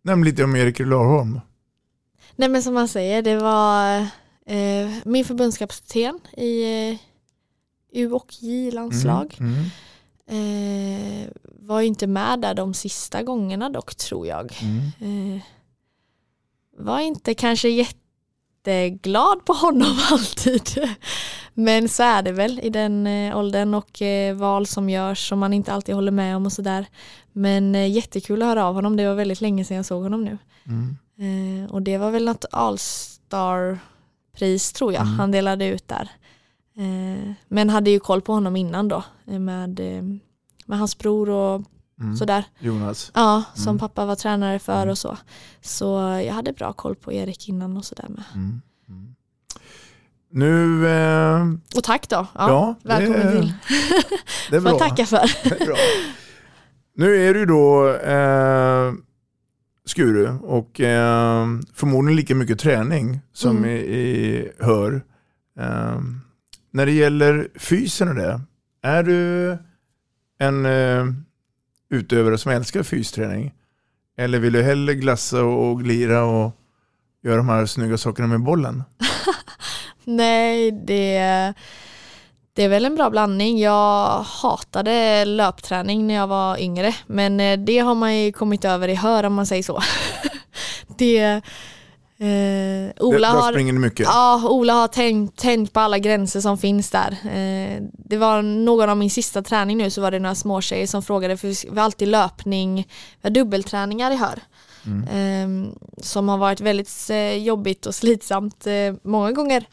Nämn lite om Erik Larholm. Nej men som man säger, det var eh, min förbundskapten i eh, U och J-landslag. Mm. Eh, var inte med där de sista gångerna dock tror jag. Mm. Eh, var inte kanske jätteglad på honom alltid. Men så är det väl i den eh, åldern och eh, val som görs som man inte alltid håller med om och sådär. Men eh, jättekul att höra av honom. Det var väldigt länge sedan jag såg honom nu. Mm. Eh, och det var väl något All-star-pris tror jag han delade ut där. Eh, men hade ju koll på honom innan då eh, med, eh, med hans bror och Mm. Sådär. Jonas. Ja, som Mm. pappa var tränare för och så. Så jag hade bra koll på Erik innan och sådär med. Mm. Mm. Nu... Eh, Och tack då. Ja, Ja, det- välkommen till. det är Får bra. tacka för. Det är bra. Nu är det ju då eh, Skuru och eh, förmodligen lika mycket träning som Mm. i, i hör. Eh, när det gäller fysen och det, är du en uh, utövare som älskar fysträning? Eller vill du hellre glassa och glira och göra de här snygga sakerna med bollen? Nej, det, det är väl en bra blandning. Jag hatade löpträning när jag var yngre, men eh, det har man ju kommit över i hör om man säger så. det, eh, Ola Där har, mycket. Ja, Ola har tänkt, tänkt på alla gränser som finns där. Eh, det var någon av min sista träning nu så var det några småtjejer som frågade för vi har alltid löpning, vi har dubbelträningar i hör. Eh, som har varit väldigt eh, jobbigt och slitsamt eh, många gånger.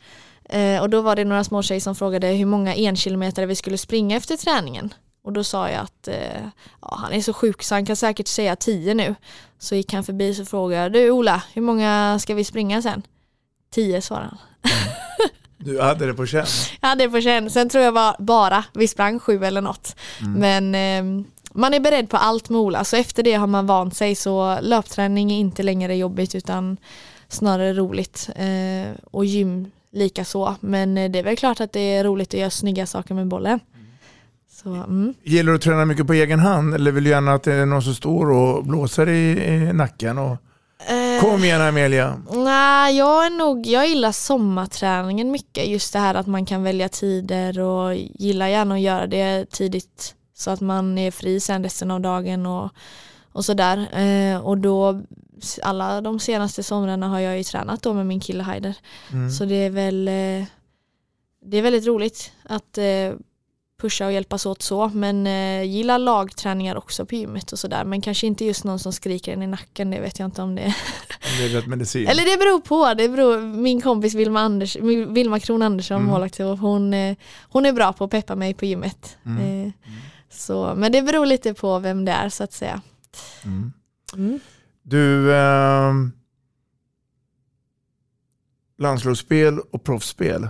Eh, och då var det några små tjejer som frågade hur många enkilometer vi skulle springa efter träningen. Och då sa jag att eh, ja, han är så sjuk så han kan säkert säga 10 nu. Så gick han förbi så frågade jag, du Ola, hur många ska vi springa sen? 10 svarade han. Du hade det på känn. Jag hade det på känn. Sen tror jag var bara vi sprang sju eller något. Mm. Men eh, man är beredd på allt med Ola. Så efter det har man vant sig. Så löpträning är inte längre jobbigt utan snarare roligt. Eh, och gym lika så. Men eh, det är väl klart att det är roligt att göra snygga saker med bollen. Så, mm. Gillar du att träna mycket på egen hand eller vill du gärna att det är någon som står och blåser i, i nacken? Och... Eh, Kom igen Amelia. Nej, jag är nog, jag gillar sommarträningen mycket. Just det här att man kan välja tider och gillar gärna att göra det tidigt så att man är fri sen resten av dagen och, och sådär. Eh, och då, alla de senaste somrarna har jag ju tränat då med min kille Haider. Mm. Så det är väl, eh, det är väldigt roligt att eh, pusha och hjälpas åt så. Men eh, gillar lagträningar också på gymmet och sådär. Men kanske inte just någon som skriker en i nacken, det vet jag inte om det är. Det är rätt medicin. Eller det beror på. Det beror, min kompis Vilma, Anders, Vilma Kron Andersson, Mm. målvakt, så hon, eh, hon är bra på att peppa mig på gymmet. Mm. Eh, Så, men det beror lite på vem det är så att säga. Mm. Mm. Du, eh, landslagsspel och proffsspel.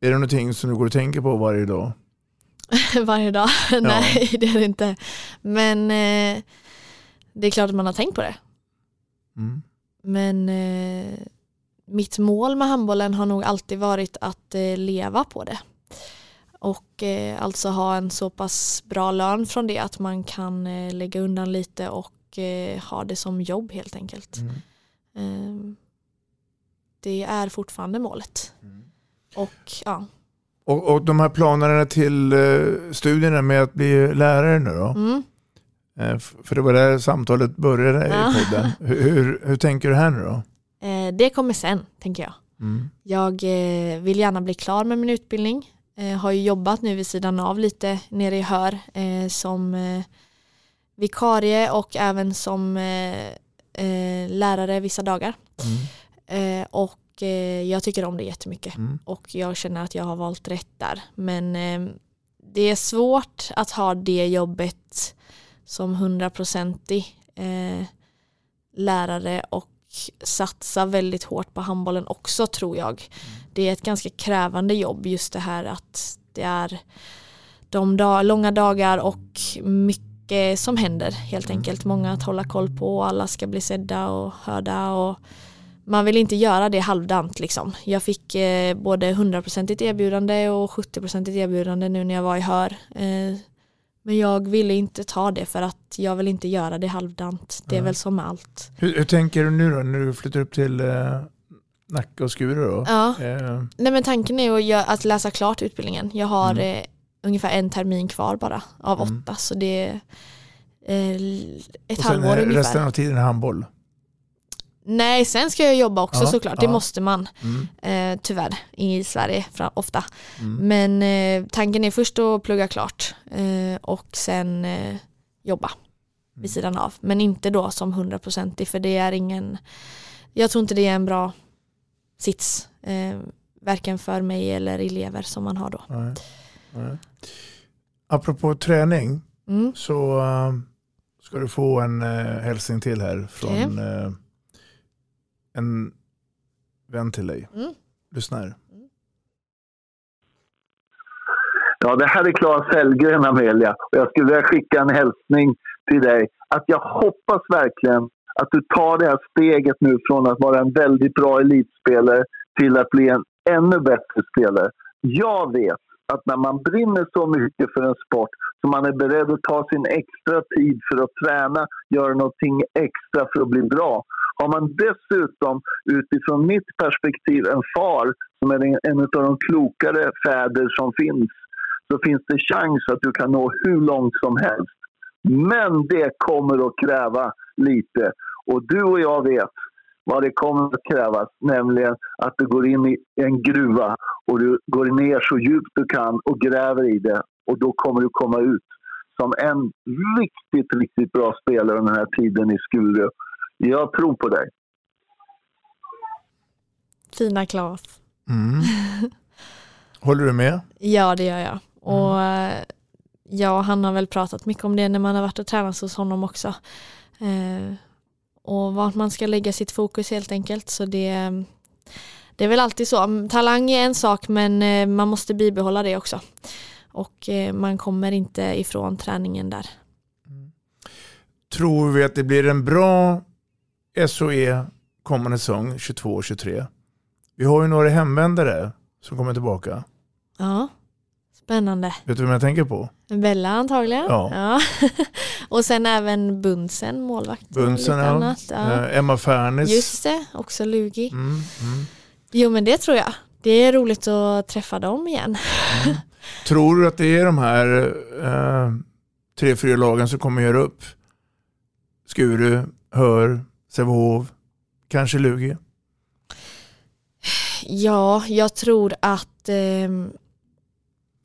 Är det någonting som du går och tänker på varje dag? Varje dag? Nej, det är det inte. Men eh, det är klart att man har tänkt på det. Mm. Men eh, mitt mål med handbollen har nog alltid varit att eh, leva på det. Och eh, alltså ha en så pass bra lön från det att man kan eh, lägga undan lite och eh, ha det som jobb helt enkelt. Mm. Eh, det är fortfarande målet. Och ja, Och, och de här planerna till eh, studierna med att bli lärare nu då? mm. Eh, för det var där samtalet började Ja. i podden. Hur, hur, hur tänker du här nu då? eh, det kommer sen tänker jag. Mm. Jag vill gärna bli klar med min utbildning. Eh, har ju jobbat nu vid sidan av lite nere i Hör som vikarie och även som lärare vissa dagar. Eh, och jag tycker om det jättemycket Mm. och jag känner att jag har valt rätt där. Men eh, det är svårt att ha det jobbet som hundraprocentig eh, lärare och satsa väldigt hårt på handbollen också tror jag. Det är ett ganska krävande jobb just det här att det är de dag, långa dagar och mycket som händer helt enkelt. Många att hålla koll på och alla ska bli sedda och hörda och man vill inte göra det halvdant liksom. Jag fick eh, både 100% erbjudande och 70% erbjudande nu när jag var i Hör. Eh, men jag ville inte ta det för att jag vill inte göra det halvdant. Det är Ja. väl som med allt. Hur, hur tänker du nu då när du flyttar upp till eh, Nacka och Skuru då? Ja. Eh, Nej men tanken är att, göra, att läsa klart utbildningen. Jag har Mm. eh, ungefär en termin kvar bara av Mm. åtta så det är eh, ett och halvår är ungefär. resten av tiden handboll. Nej sen ska jag jobba också Ja, såklart, det ja. måste man Mm. eh, tyvärr i Sverige ofta. Mm. Men eh, tanken är först att plugga klart eh, och sen eh, jobba Mm. vid sidan av. Men inte då som hundraprocentig för det är ingen, jag tror inte det är en bra sits. Eh, varken för mig eller elever som man har då. Nej. Nej. Apropå träning. Mm. så eh, ska du få en hälsning till här från eh, en vän till dig. Mm. Lyssna här. Ja, det här är Claes Hellgren, Amelia. Och jag skulle vilja skicka en hälsning till dig. Att jag hoppas verkligen att du tar det här steget nu från att vara en väldigt bra elitspelare till att bli en ännu bättre spelare. Jag vet att när man brinner så mycket för en sport så man är beredd att ta sin extra tid för att träna, göra någonting extra för att bli bra. Har man dessutom utifrån mitt perspektiv en far som är en av de klokare fäder som finns så finns det chans att du kan nå hur långt som helst. Men det kommer att kräva lite. Och du och jag vet vad det kommer att krävas, nämligen att du går in i en gruva och du går ner så djupt du kan och gräver i det. Och då kommer du komma ut som en riktigt, riktigt bra spelare den här tiden i Skuru. Jag tror på dig. Fina Claes. Mm. Håller du med? Ja, det gör jag. Och mm. ja, han har väl pratat mycket om det när man har varit och tränat hos honom också. Eh, och vart man ska lägga sitt fokus helt enkelt. Så det, det är väl alltid så. Talang är en sak men eh, man måste bibehålla det också. Och eh, man kommer inte ifrån träningen där. Tror vi att det blir en bra SOE kommande säsong 22-23? Vi har ju några hemvändare som kommer tillbaka. Ja, spännande. Vet du vem jag tänker på? Bella antagligen. Ja. ja. och sen även Bunsen, målvakt. Bunsen, ja. ja. Eh, Emma Fernes. Just det, också Lugi. Mm, mm. Jo men det tror jag. Det är roligt att träffa dem igen. Mm. Tror du att det är de här eh, tre, fyra lagen som kommer göra upp? Skuru, Hör, Sävehof, kanske Lugi? Ja, jag tror att, eh,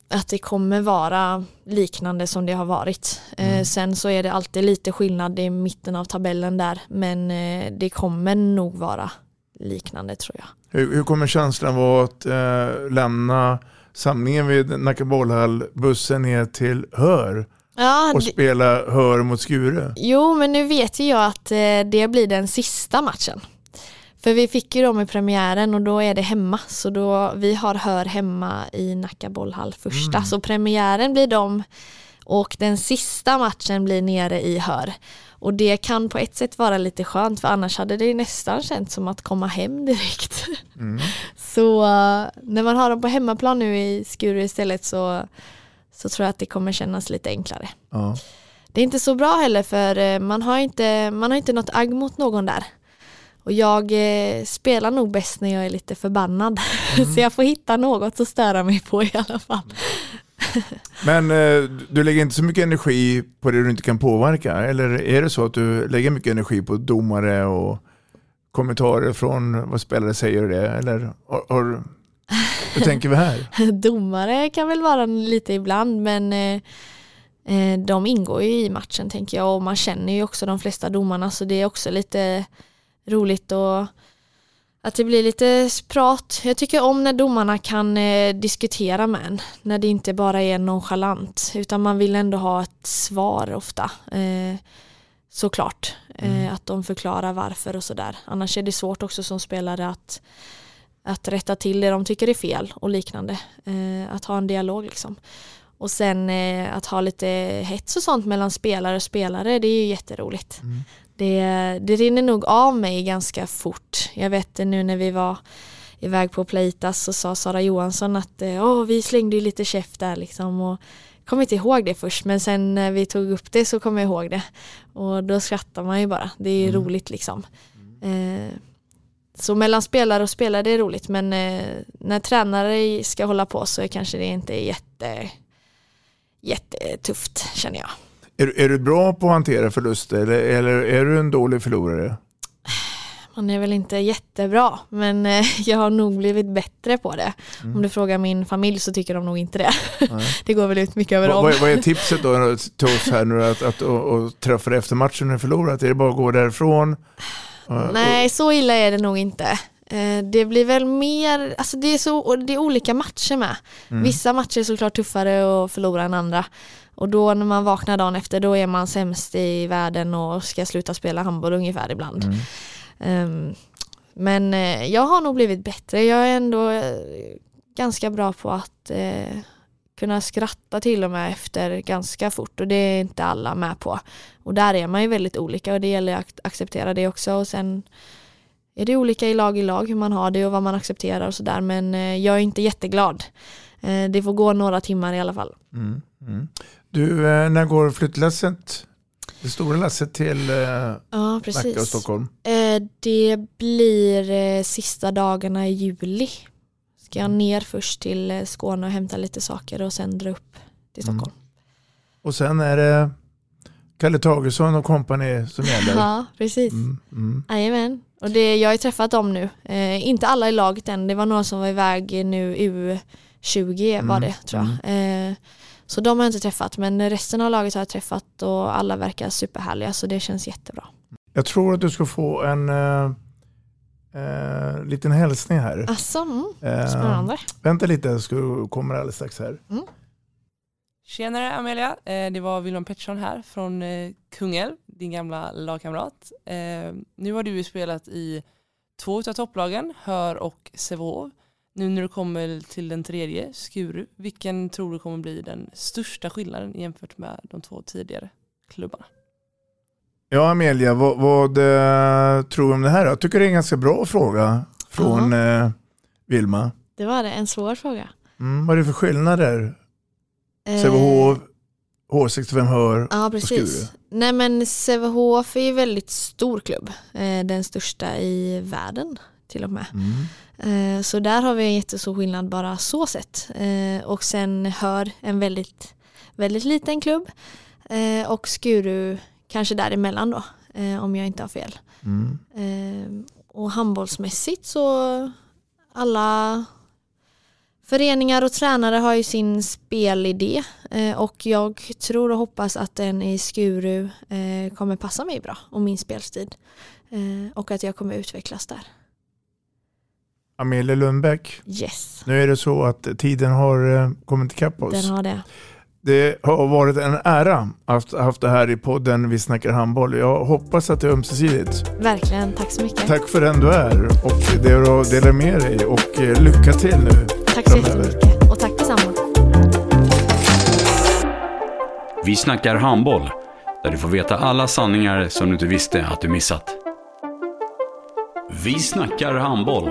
att det kommer vara liknande som det har varit. Eh, mm. sen så är det alltid lite skillnad i mitten av tabellen där, men eh, det kommer nog vara liknande tror jag. Hur, hur kommer känslan vara att eh, lämna samlingen vid Nacka bollhall, bussen ner till Hör? Ja, och spela Hör mot Skure? Jo, men nu vet ju jag att eh, det blir den sista matchen. För vi fick ju dem i premiären och då är det hemma. Så då, vi har Hör hemma i Nacka bollhall första. Mm. Så premiären blir dem och den sista matchen blir nere i Hör. Och det kan på ett sätt vara lite skönt för annars hade det nästan känts som att komma hem direkt. Mm. så uh, när man har dem på hemmaplan nu i Skuru istället så, så tror jag att det kommer kännas lite enklare. Ja. Det är inte så bra heller för uh, man har inte, man har inte något agg mot någon där. Och jag eh, spelar nog bäst när jag är lite förbannad. Mm. så jag får hitta något att störa mig på i alla fall. Men eh, du lägger inte så mycket energi på det du inte kan påverka? Eller är det så att du lägger mycket energi på domare och kommentarer från vad spelare säger det? Eller har, har, hur tänker vi här? domare kan väl vara lite ibland men eh, eh, de ingår ju i matchen tänker jag och man känner ju också de flesta domarna så det är också lite roligt och att det blir lite prat. Jag tycker om när domarna kan eh, diskutera med en. När det inte bara är nonchalant. Utan man vill ändå ha ett svar ofta. Eh, såklart. Eh, mm. Att de förklarar varför och sådär. Annars är det svårt också som spelare att, att rätta till det de tycker är fel och liknande. Eh, att ha en dialog liksom. Och sen eh, att ha lite hets och sånt mellan spelare och spelare, det är ju jätteroligt. Mm det, det rinner nog av mig ganska fort. Jag vet nu när vi var iväg på Playtas så sa Sara Johansson att oh, vi slängde ju lite käft där liksom och kom inte ihåg det först men sen när vi tog upp det så kom jag ihåg det och då skrattar man ju bara. Det är mm. roligt liksom. Eh, så mellan spelare och spelare det är roligt men eh, när tränare ska hålla på så är kanske det inte jätte jättetufft känner jag. Är, är du bra på att hantera förluster eller, eller är du en dålig förlorare? Man är väl inte jättebra men eh, jag har nog blivit bättre på det. Mm. Om du frågar min familj så tycker de nog inte det. det går väl ut mycket över dem. Vad, vad är tipset då till oss här nu att, att, att, att träffa dig efter matchen när du förlorat? Är det bara att gå därifrån? Nej, så illa är det nog inte. Eh, det blir väl mer, alltså det är, så, det är olika matcher med. Mm. Vissa matcher är såklart tuffare att förlora än andra. Och då när man vaknar dagen efter då är man sämst i världen och ska sluta spela handboll ungefär ibland. Mm. Ehm, men eh, jag har nog blivit bättre. Jag är ändå eh, ganska bra på att eh, kunna skratta till och med efter ganska fort och det är inte alla med på. Och där är man ju väldigt olika och det gäller att acceptera det också och sen är det olika i lag i lag hur man har det och vad man accepterar och sådär men eh, jag är inte jätteglad. Eh, det får gå några timmar i alla fall. Mm. Mm. Du, eh, när går flyttlasset? Det stora lasset till eh, Ja, Nacka och. Stockholm? Det blir sista dagarna i juli. Ska jag ner först till eh, Skåne och hämta lite saker och sen dra upp till Mm. Stockholm. Och sen är det Kalle Tagesson och kompani som gäller. Ja, precis. Mm. Jajamän. Och det, jag har ju träffat dem nu. Eh, inte alla i laget än. Det var några som var iväg nu U20 var Mm, det tror jag. Eh, så de har jag inte träffat men resten av laget har jag träffat och alla verkar superhärliga så det känns jättebra. Jag tror att du ska få en eh, eh, liten hälsning här. Asså, mm. Eh, spännande. Vänta lite så kommer alldeles strax här. Tjenare Amelia, eh, det var Wilhelm Pettersson här från eh, Kungälv, din gamla lagkamrat. Eh, Nu har du ju spelat i två av topplagen, Hör och Sävehof. Nu när du kommer till den tredje, Skuru, vilken tror du kommer bli den största skillnaden jämfört med de två tidigare klubbarna? Ja Amelia, vad, vad eh, tror du om det här? Jag tycker det är en ganska bra fråga från eh, Vilma. Det var det, en svår fråga. Mm, vad är det för skillnader? Eh, Sävehof, H65 Hör Ja och Skuru. precis. Nej men Sävehof är ju väldigt stor klubb. Eh, den största i världen till och med. Eh, så där har vi en jättestor skillnad bara så sett. Och sen Hör en väldigt, väldigt liten klubb. Och Skuru kanske däremellan då. Eh, om jag inte har fel. Mm. Eh, och handbollsmässigt så alla föreningar och tränare har ju sin spelidé eh, och jag tror och hoppas att den i Skuru eh, kommer passa mig bra och min spelstil eh, och att jag kommer utvecklas där. Amelia Lundbäck. Yes, Nu är det så att tiden har eh, kommit ikapp oss. den har det. Det har varit en ära att ha haft det här i podden Vi snackar handboll. Jag hoppas att det är ömsesidigt. Verkligen, tack så mycket. Tack för den du är och det du delar med dig och eh, lycka till nu Tack så jättemycket och tack detsamma. Vi snackar handboll, där du får veta alla sanningar som du inte visste att du missat. Vi snackar handboll.